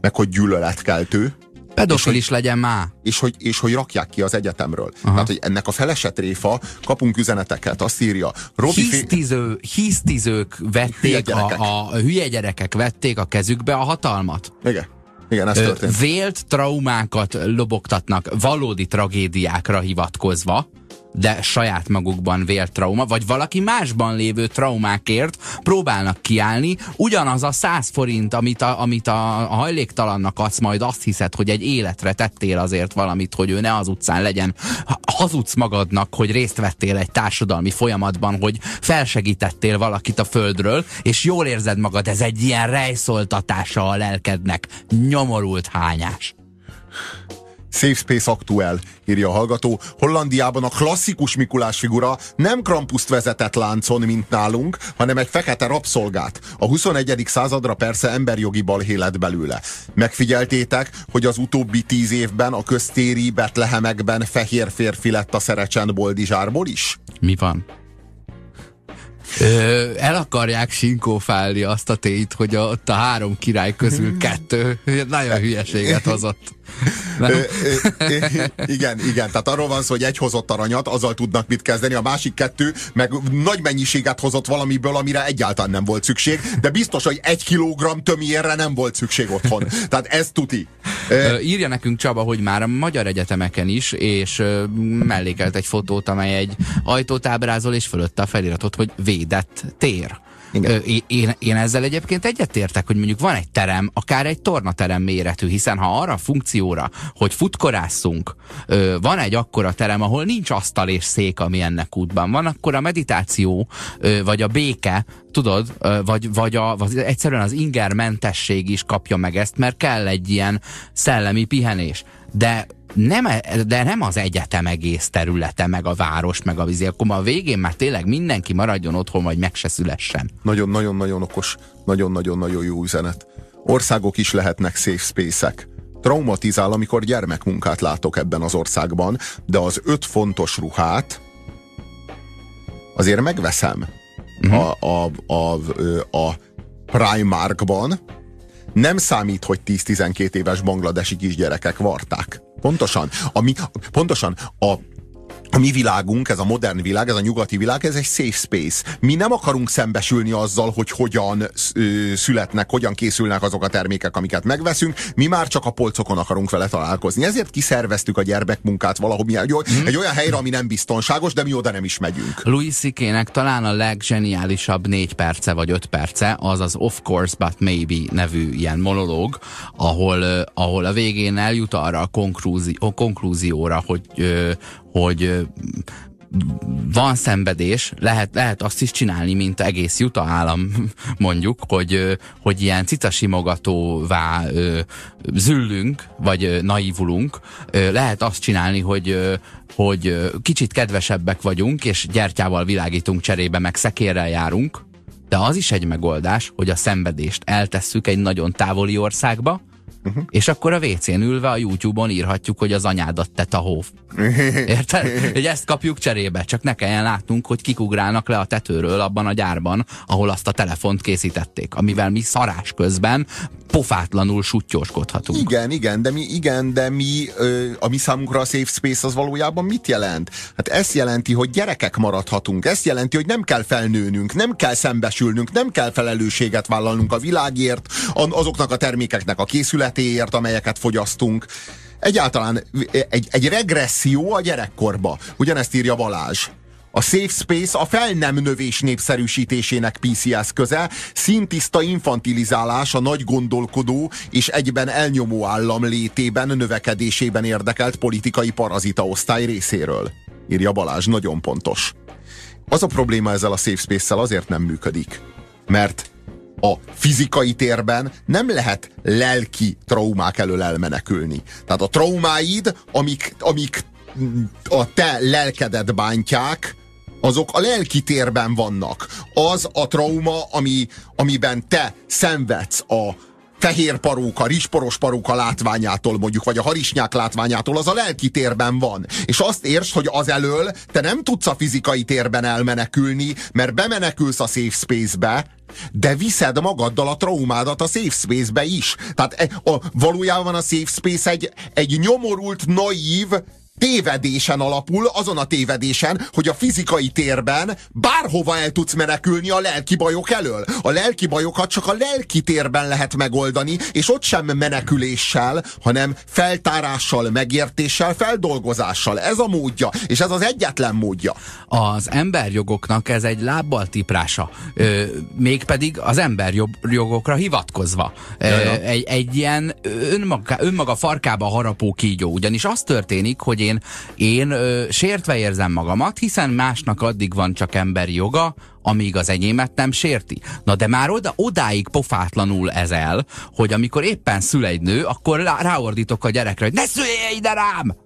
A: meg hogy gyűlöletkeltő,
B: Pedofil is legyen már.
A: és hogy, és hogy rakják ki az egyetemről. Aha. Tehát, hogy ennek a felesett réfa, kapunk üzeneteket, azt írja, Robi
B: Hisztiző, hisztizők
A: Hülye
B: vették,
A: gyerekek.
B: a, a hülye gyerekek vették a kezükbe a hatalmat.
A: Igen, igen, ez történt.
B: Vélt traumákat lobogtatnak valódi tragédiákra hivatkozva, de saját magukban vélt trauma, vagy valaki másban lévő traumákért próbálnak kiállni, ugyanaz a 100 forint, amit a, amit a, a hajléktalannak adsz, majd azt hiszed, hogy egy életre tettél azért valamit, hogy ő ne az utcán legyen. Ha- Hazudsz magadnak, hogy részt vettél egy társadalmi folyamatban, hogy felsegítettél valakit a földről, és jól érzed magad, ez egy ilyen rejszoltatása a lelkednek. Nyomorult hányás.
A: Safe Space aktuál, írja a hallgató. Hollandiában a klasszikus Mikulás figura nem Krampuszt vezetett láncon, mint nálunk, hanem egy fekete rabszolgát. A 21. századra persze emberjogi balhé lett belőle. Megfigyeltétek, hogy az utóbbi tíz évben a köztéri betlehemekben fehér férfi lett a Szerecsen Boldizsárból is?
B: Mi van? El akarják sinkófálni azt a tényt, hogy a, ott a három király közül kettő nagyon hülyeséget hozott.
A: Igen, igen, tehát arról van szó, hogy egy hozott aranyat, azzal tudnak mit kezdeni, a másik kettő meg nagy mennyiséget hozott valamiből, amire egyáltalán nem volt szükség, de biztos, hogy egy kilogramm tömérre nem volt szükség otthon. Tehát ez tuti.
B: Írja nekünk Csaba, hogy már a magyar egyetemeken is, és mellékelt egy fotót, amely egy ajtót ábrázol, és fölötte a feliratot, hogy védett tér.
A: Igen.
B: Én- én, ezzel egyébként egyetértek, hogy mondjuk van egy terem, akár egy tornaterem méretű, hiszen ha arra a funkcióra, hogy futkorásszunk, van egy akkora terem, ahol nincs asztal és szék, ami ennek útban van, akkor a meditáció, vagy a béke, tudod, vagy, vagy, a, vagy egyszerűen az ingermentesség is kapja meg ezt, mert kell egy ilyen szellemi pihenés. De nem, e- de nem az egyetem egész területe, meg a város, meg a vízi, akkor a végén már tényleg mindenki maradjon otthon, vagy meg se szülessen.
A: Nagyon-nagyon-nagyon okos, nagyon-nagyon-nagyon jó üzenet. Országok is lehetnek safe space-ek. Traumatizál, amikor gyermekmunkát látok ebben az országban, de az öt fontos ruhát azért megveszem uh-huh. a, a, a, a Primarkban. Nem számít, hogy 10-12 éves bangladesi kisgyerekek varták. Pontosan. A mi, pontosan a a mi világunk, ez a modern világ, ez a nyugati világ, ez egy safe space. Mi nem akarunk szembesülni azzal, hogy hogyan ö, születnek, hogyan készülnek azok a termékek, amiket megveszünk. Mi már csak a polcokon akarunk vele találkozni. Ezért kiszerveztük a gyermekmunkát valahol egy, mm. egy olyan helyre, ami nem biztonságos, de mi oda nem is megyünk.
B: Louis ck talán a legzseniálisabb négy perce vagy öt perce az az Of Course But Maybe nevű ilyen monológ, ahol, ahol a végén eljut arra a, konklúzi, a konklúzióra, hogy, hogy van szenvedés, lehet, lehet azt is csinálni, mint egész Juta állam, mondjuk, hogy, hogy ilyen cicasimogatóvá züllünk, vagy naivulunk. Lehet azt csinálni, hogy, hogy kicsit kedvesebbek vagyunk, és gyertyával világítunk cserébe, meg szekérrel járunk, de az is egy megoldás, hogy a szenvedést eltesszük egy nagyon távoli országba, Uh-huh. És akkor a WC-n ülve a YouTube-on írhatjuk, hogy az anyádat a hóf. Érted? Hogy ezt kapjuk cserébe, csak ne kelljen látnunk, hogy kikugrálnak le a tetőről abban a gyárban, ahol azt a telefont készítették, amivel mi szarás közben pofátlanul sutyóskodhatunk.
A: Igen, igen, de mi, igen, de mi, ö, a mi számunkra a safe space az valójában mit jelent? Hát ezt jelenti, hogy gyerekek maradhatunk, ezt jelenti, hogy nem kell felnőnünk, nem kell szembesülnünk, nem kell felelősséget vállalnunk a világért, azoknak a termékeknek a készületéért, amelyeket fogyasztunk. Egyáltalán egy, egy regresszió a gyerekkorba. Ugyanezt írja Balázs. A Safe Space a fel nem növés népszerűsítésének PC eszköze, szintiszta infantilizálás a nagy gondolkodó és egyben elnyomó állam létében, növekedésében érdekelt politikai parazita osztály részéről. Írja Balázs, nagyon pontos. Az a probléma ezzel a Safe Space-szel azért nem működik, mert a fizikai térben nem lehet lelki traumák elől elmenekülni. Tehát a traumáid, amik, amik a te lelkedet bántják, azok a lelki térben vannak. Az a trauma, ami, amiben te szenvedsz a fehér paróka, rizsporos paróka látványától mondjuk, vagy a harisnyák látványától, az a lelki térben van. És azt értsd, hogy az elől te nem tudsz a fizikai térben elmenekülni, mert bemenekülsz a safe space-be, de viszed magaddal a traumádat a safe space-be is. Tehát e, a, valójában a safe space egy, egy nyomorult, naív, tévedésen alapul, azon a tévedésen, hogy a fizikai térben bárhova el tudsz menekülni a lelki bajok elől. A lelki bajokat csak a lelki térben lehet megoldani, és ott sem meneküléssel, hanem feltárással, megértéssel, feldolgozással. Ez a módja, és ez az egyetlen módja.
B: Az emberjogoknak ez egy lábbal tiprása, ö, mégpedig az emberjogokra hivatkozva. Ö, egy, egy ilyen önmaga, önmaga farkába harapó kígyó, ugyanis az történik, hogy én, én ö, sértve érzem magamat, hiszen másnak addig van csak emberi joga, amíg az enyémet nem sérti. Na de már oda, odáig pofátlanul ezel, hogy amikor éppen szül egy nő, akkor ráordítok a gyerekre, hogy ne szülje ide rám!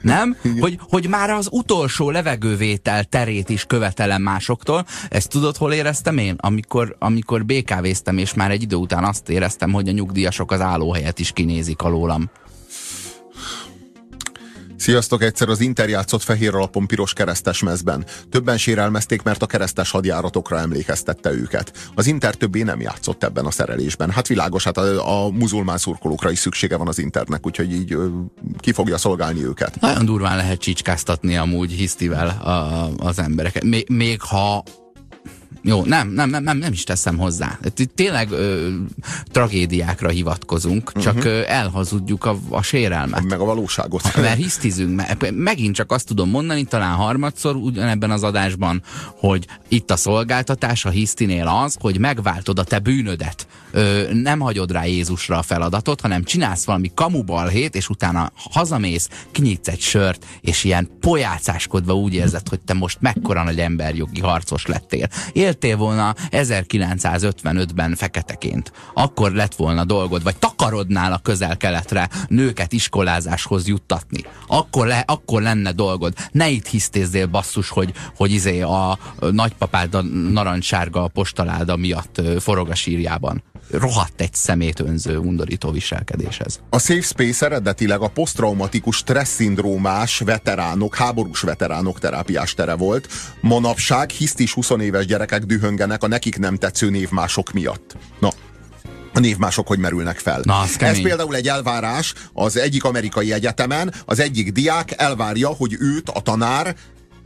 B: Nem? Hogy, hogy már az utolsó levegővétel terét is követelem másoktól. Ezt tudod, hol éreztem én? Amikor, amikor BKV-ztem, és már egy idő után azt éreztem, hogy a nyugdíjasok az állóhelyet is kinézik alólam.
A: Sziasztok, egyszer az Inter játszott fehér alapon piros keresztes mezben. Többen sérelmezték, mert a keresztes hadjáratokra emlékeztette őket. Az Inter többé nem játszott ebben a szerelésben. Hát világos, hát a, a muzulmán szurkolókra is szüksége van az Internek, úgyhogy így ö, ki fogja szolgálni őket.
B: Nagyon durván lehet csicskáztatni amúgy hisztivel a, az embereket. Még, még ha jó, nem, nem, nem, nem, nem is teszem hozzá. Tényleg ö, tragédiákra hivatkozunk, uh-huh. csak ö, elhazudjuk a, a sérelmet.
A: Meg a valóságot.
B: Mert hisztizünk. Megint csak azt tudom mondani, talán harmadszor ugyanebben az adásban, hogy itt a szolgáltatás a hisztinél az, hogy megváltod a te bűnödet. Ö, nem hagyod rá Jézusra a feladatot, hanem csinálsz valami kamubalhét, és utána hazamész, kinyitsz egy sört, és ilyen pojácáskodva úgy érzed, hogy te most mekkora nagy emberjogi harcos lettél. Él éltél volna 1955-ben feketeként, akkor lett volna dolgod, vagy takarodnál a közel-keletre nőket iskolázáshoz juttatni. Akkor, le, akkor lenne dolgod. Ne itt hisztézzél basszus, hogy, hogy izé a nagypapád a narancssárga postaláda miatt forog a sírjában rohadt egy szemét önző, undorító viselkedéshez.
A: A Safe Space eredetileg a posztraumatikus stressz-szindrómás veteránok, háborús veteránok terápiás tere volt. Manapság hisztis 20 éves gyerekek dühöngenek a nekik nem tetsző névmások miatt. Na, a névmások hogy merülnek fel.
B: Na,
A: Ez például egy elvárás az egyik amerikai egyetemen, az egyik diák elvárja, hogy őt a tanár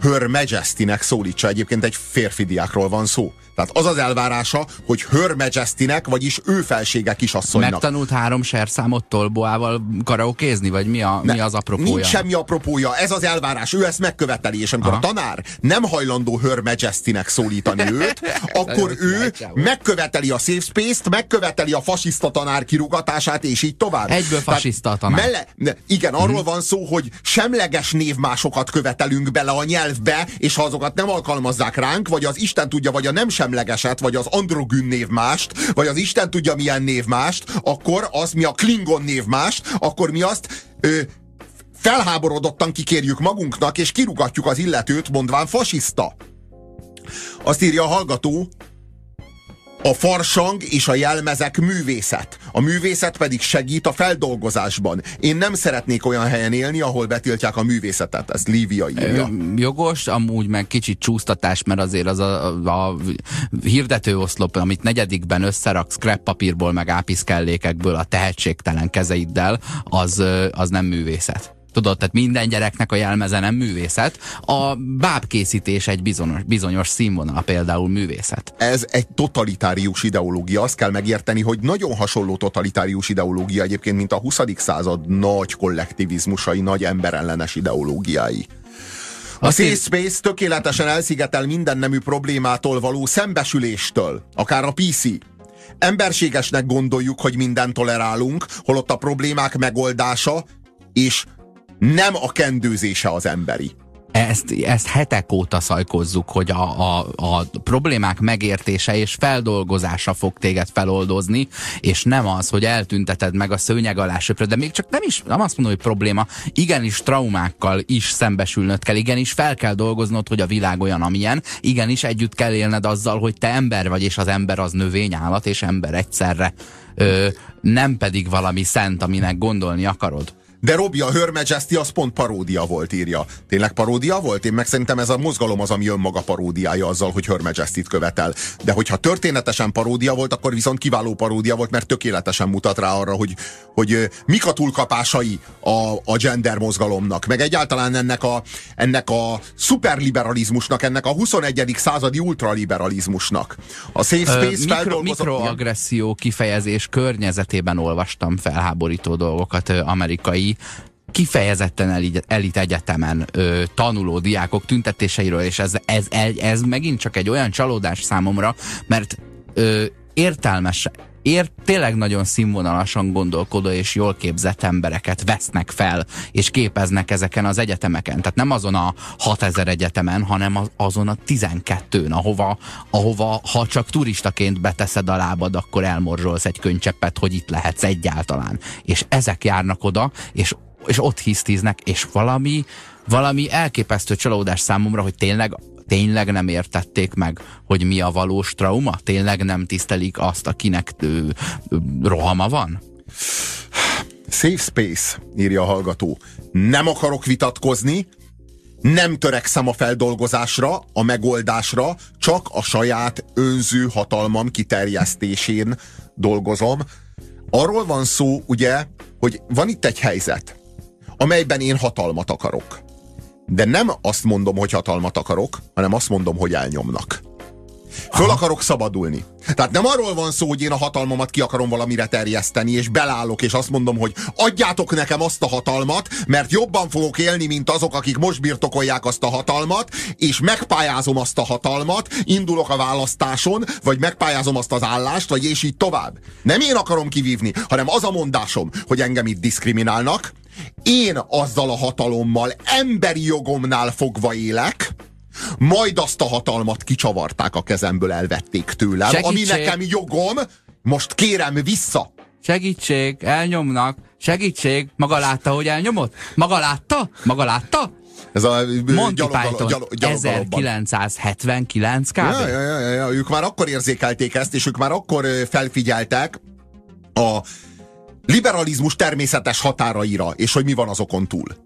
A: Her Majestynek szólítsa. Egyébként egy férfi diákról van szó. Tehát az az elvárása, hogy Her Majestynek, vagyis ő felsége kisasszonynak.
B: Megtanult három serszámot tolboával karaokézni, vagy mi, a, ne, mi az apropója?
A: Nincs semmi apropója, ez az elvárás, ő ezt megköveteli, és amikor Aha. a tanár nem hajlandó Her Majestynek szólítani őt, akkor ő megköveteli a safe space-t, megköveteli a fasiszta tanár kirugatását, és így tovább.
B: Egyből fasiszta tanár. Melle,
A: ne, igen, arról hmm. van szó, hogy semleges névmásokat követelünk bele a nyelvbe, és ha azokat nem alkalmazzák ránk, vagy az Isten tudja, vagy a nem sem semlegeset, vagy az androgyn névmást, vagy az Isten tudja milyen névmást, akkor az mi a Klingon névmást, akkor mi azt ö, felháborodottan kikérjük magunknak, és kirugatjuk az illetőt, mondván fasiszta. Azt írja a hallgató, A farsang és a jelmezek művészet. A művészet pedig segít a feldolgozásban. Én nem szeretnék olyan helyen élni, ahol betiltják a művészetet. Ez Lívia írja.
B: Jogos, amúgy meg kicsit csúsztatás, mert azért az a, a, a hirdetőoszlop, amit negyedikben összerak scrap papírból, meg ápiszkellékekből a tehetségtelen kezeiddel, az, az nem művészet. Tudod, tehát minden gyereknek a jelmeze nem művészet. A bábkészítés egy bizonyos, bizonyos színvonal például művészet.
A: Ez egy totalitárius ideológia. Azt kell megérteni, hogy nagyon hasonló totalitárius ideológia egyébként, mint a 20. század nagy kollektivizmusai, nagy emberellenes ideológiái. A Safe Space tökéletesen elszigetel minden nemű problémától való szembesüléstől, akár a PC. Emberségesnek gondoljuk, hogy mindent tolerálunk, holott a problémák megoldása és nem a kendőzése az emberi.
B: Ezt, ezt hetek óta szajkozzuk, hogy a, a, a problémák megértése és feldolgozása fog téged feloldozni, és nem az, hogy eltünteted meg a szőnyeg alá söpröd, de még csak nem is, nem azt mondom, hogy probléma, igenis traumákkal is szembesülnöd kell, igenis fel kell dolgoznod, hogy a világ olyan, amilyen, igenis együtt kell élned azzal, hogy te ember vagy, és az ember az növényállat, és ember egyszerre, ö, nem pedig valami szent, aminek gondolni akarod.
A: De Robi, a Her Majesty az pont paródia volt, írja. Tényleg paródia volt? Én meg szerintem ez a mozgalom az, ami önmaga paródiája azzal, hogy Her Majesty-t követel. De hogyha történetesen paródia volt, akkor viszont kiváló paródia volt, mert tökéletesen mutat rá arra, hogy, hogy mik a túlkapásai a, a gender mozgalomnak, meg egyáltalán ennek a, ennek a szuperliberalizmusnak, ennek a 21. századi ultraliberalizmusnak.
B: A Safe Space Ö, mikro, Mikroagresszió kifejezés környezetében olvastam felháborító dolgokat amerikai kifejezetten elit, elit egyetemen ö, tanuló diákok tüntetéseiről, és ez, ez, ez, ez megint csak egy olyan csalódás számomra, mert ö, értelmes, ér, tényleg nagyon színvonalasan gondolkodó és jól képzett embereket vesznek fel, és képeznek ezeken az egyetemeken. Tehát nem azon a 6000 egyetemen, hanem azon a 12-n, ahova, ahova ha csak turistaként beteszed a lábad, akkor elmorzsolsz egy könycseppet, hogy itt lehetsz egyáltalán. És ezek járnak oda, és és ott hisztiznek, és valami, valami elképesztő csalódás számomra, hogy tényleg tényleg nem értették meg, hogy mi a valós trauma? Tényleg nem tisztelik azt, akinek ö, ö, rohama van?
A: Safe space, írja a hallgató. Nem akarok vitatkozni, nem törekszem a feldolgozásra, a megoldásra, csak a saját önző hatalmam kiterjesztésén dolgozom. Arról van szó, ugye, hogy van itt egy helyzet, amelyben én hatalmat akarok. De nem azt mondom, hogy hatalmat akarok, hanem azt mondom, hogy elnyomnak. Föl akarok szabadulni. Tehát nem arról van szó, hogy én a hatalmamat ki akarom valamire terjeszteni, és belállok, és azt mondom, hogy adjátok nekem azt a hatalmat, mert jobban fogok élni, mint azok, akik most birtokolják azt a hatalmat, és megpályázom azt a hatalmat, indulok a választáson, vagy megpályázom azt az állást, vagy és így tovább. Nem én akarom kivívni, hanem az a mondásom, hogy engem itt diszkriminálnak, én azzal a hatalommal emberi jogomnál fogva élek, majd azt a hatalmat kicsavarták a kezemből, elvették tőlem, Segítség. ami nekem jogom, most kérem vissza.
B: Segítség, elnyomnak. Segítség, maga látta, hogy elnyomott? Maga látta? Maga látta?
A: Ez a
B: Monty gyalog, Python, gyalog, gyalog, 1979 kb. Ja,
A: ja, ja, ja, ők már akkor érzékelték ezt, és ők már akkor felfigyeltek a liberalizmus természetes határaira, és hogy mi van azokon túl.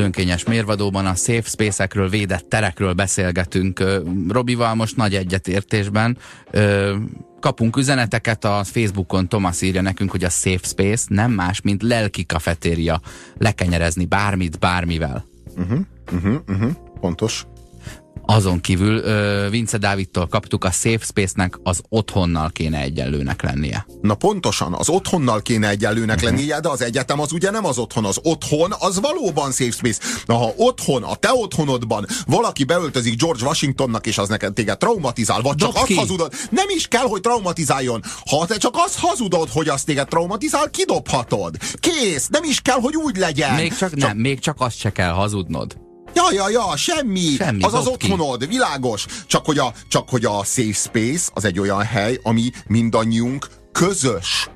B: Önkényes mérvadóban a safe space-ekről, védett terekről beszélgetünk. Robival most nagy egyetértésben kapunk üzeneteket a Facebookon, Thomas írja nekünk, hogy a safe space nem más, mint lelki kafetéria. Lekenyerezni bármit, bármivel.
A: Uh-huh, uh-huh, uh-huh. Pontos.
B: Azon kívül Vince Dávidtól kaptuk, a Safe Space-nek az otthonnal kéne egyenlőnek lennie.
A: Na pontosan, az otthonnal kéne egyenlőnek uh-huh. lennie, de az egyetem az ugye nem az otthon. Az otthon az valóban Safe Space. Na ha otthon, a te otthonodban valaki beöltözik George Washingtonnak, és az neked téged traumatizál, vagy csak azt hazudod, nem is kell, hogy traumatizáljon. Ha te csak azt hazudod, hogy azt téged traumatizál, kidobhatod. Kész, nem is kell, hogy úgy legyen.
B: Még csak, csak... nem, még csak azt se kell hazudnod.
A: Ja, ja, ja, semmi. semmi az az otthonod, ki. világos. Csak hogy, a, csak hogy a safe space az egy olyan hely, ami mindannyiunk közös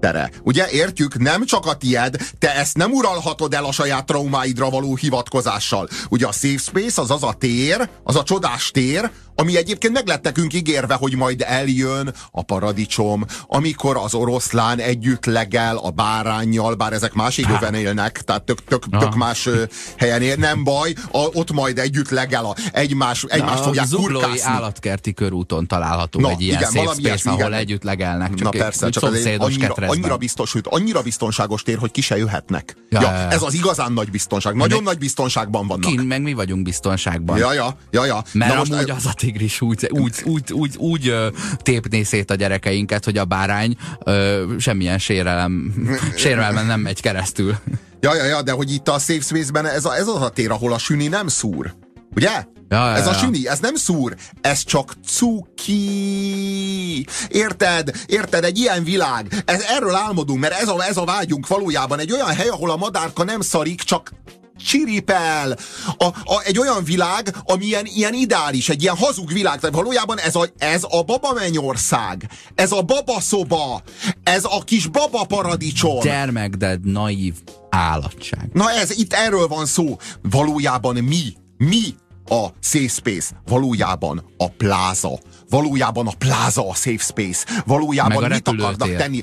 A: tere. Ugye értjük, nem csak a tied, te ezt nem uralhatod el a saját traumáidra való hivatkozással. Ugye a safe space az az a tér, az a csodás tér, ami egyébként meg lett nekünk ígérve, hogy majd eljön a paradicsom, amikor az oroszlán együtt legel a bárányjal, bár ezek más égőben élnek, tehát tök, tök, tök más helyen él, nem baj, a, ott majd együtt legel, a, egymás, egymást fogják
B: A zuglói
A: kurkászni.
B: állatkerti körúton található
A: Na,
B: egy ilyen
A: igen,
B: safe space, ahol
A: igen.
B: együtt legelnek, csak
A: Na persze, csak
B: szomszédos
A: annyira,
B: ketrecben.
A: annyira, biztos, sőt, annyira biztonságos tér, hogy ki se jöhetnek.
B: Ja,
A: Ja,
B: ja.
A: Ez az igazán nagy biztonság. Nagyon nagy biztonságban vannak.
B: Kint meg mi vagyunk biztonságban.
A: Ja, ja, ja, ja.
B: Mert
A: Na most,
B: amúgy az a tigris úgy, úgy, úgy, úgy, úgy tépné szét a gyerekeinket, hogy a bárány ö, semmilyen sérelem, sérelmen nem megy keresztül.
A: Ja, ja, ja, de hogy itt a safe space-ben ez, a, ez az a tér, ahol a süni nem szúr. Ugye?
B: Ja, ja,
A: ez a süni, ez nem szúr, ez csak cuki. Érted? Érted? Egy ilyen világ. Ez, erről álmodunk, mert ez a, ez a vágyunk valójában egy olyan hely, ahol a madárka nem szarik, csak csiripel. A, a, egy olyan világ, ami ilyen, ilyen ideális, egy ilyen hazug világ. Tehát valójában ez a, ez a baba mennyország. Ez a baba szoba. Ez a kis baba paradicsom.
B: Gyermek, de naív állatság.
A: Na ez, itt erről van szó. Valójában mi, mi a safe space? Valójában a pláza. Valójában a pláza a safe space. Valójában
B: a
A: mit akarnak tenni?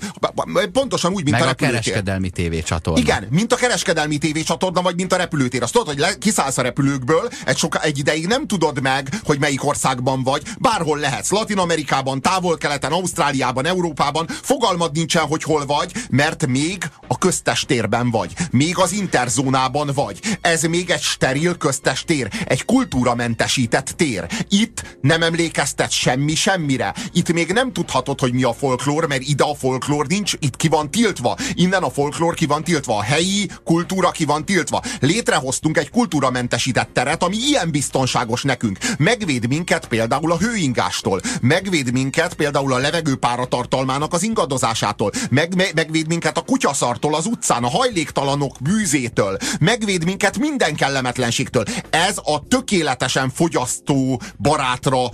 A: Pontosan úgy, mint
B: Meg
A: a
B: a
A: repülőtér.
B: kereskedelmi tévécsatorna.
A: Igen, mint a kereskedelmi tévécsatorna, vagy mint a repülőtér. Azt tudod, hogy le, kiszállsz a repülőkből, egy, soka, egy ideig nem tudod meg, hogy melyik országban vagy. Bárhol lehetsz. Latin Amerikában, távol-keleten, Ausztráliában, Európában. Fogalmad nincsen, hogy hol vagy, mert még a köztes térben vagy. Még az interzónában vagy. Ez még egy steril köztes tér. Egy kultúramentesített tér. Itt nem emlékeztet semmi semmire. Itt még nem tudhatod, hogy mi a folklór, mert ide a folklór nincs, itt ki van tiltva. Innen a folklór ki van tiltva. A helyi kultúra ki van tiltva. Létrehoztunk egy kultúramentesített teret, ami ilyen biztonságos nekünk. Megvéd minket például a hőingástól. Megvéd minket például a levegő páratartalmának az ingadozásától. Meg, me, megvéd minket a kutyaszartól az utcán, a hajléktalanok bűzétől. Megvéd minket minden kellemetlenségtől. Ez a tökéletesen fogyasztó barátra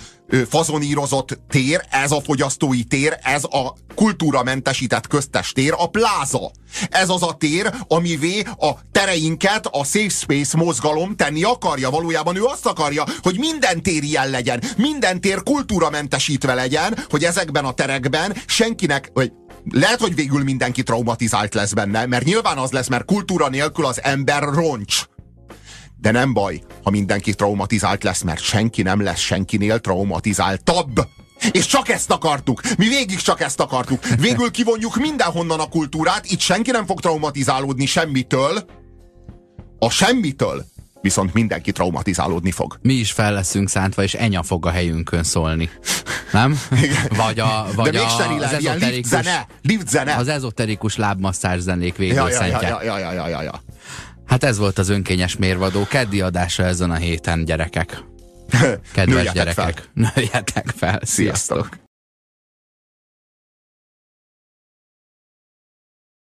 A: fazonírozott tér, ez a fogyasztói tér, ez a kultúramentesített köztes tér, a pláza. Ez az a tér, amivé a tereinket a Safe Space mozgalom tenni akarja. Valójában ő azt akarja, hogy minden tér ilyen legyen, minden tér kultúramentesítve legyen, hogy ezekben a terekben senkinek, vagy lehet, hogy végül mindenki traumatizált lesz benne, mert nyilván az lesz, mert kultúra nélkül az ember roncs. De nem baj, ha mindenki traumatizált lesz, mert senki nem lesz senkinél traumatizáltabb. És csak ezt akartuk. Mi végig csak ezt akartuk. Végül kivonjuk mindenhonnan a kultúrát, itt senki nem fog traumatizálódni semmitől. A semmitől viszont mindenki traumatizálódni fog.
B: Mi is fel leszünk szántva, és enya fog a helyünkön szólni. Nem? Vagy, a, vagy
A: De
B: a, az
A: ilyen lift zene, lift zene.
B: az ezoterikus lábmasszázs zenék
A: Ja, ja, ja,
B: végőszentje.
A: ja, ja, ja, ja, ja.
B: Hát ez volt az önkényes mérvadó. Keddi adása ezen a héten, gyerekek. Kedves
A: Nőjetek fel.
B: gyerekek. Nőjetek fel.
A: Sziasztok.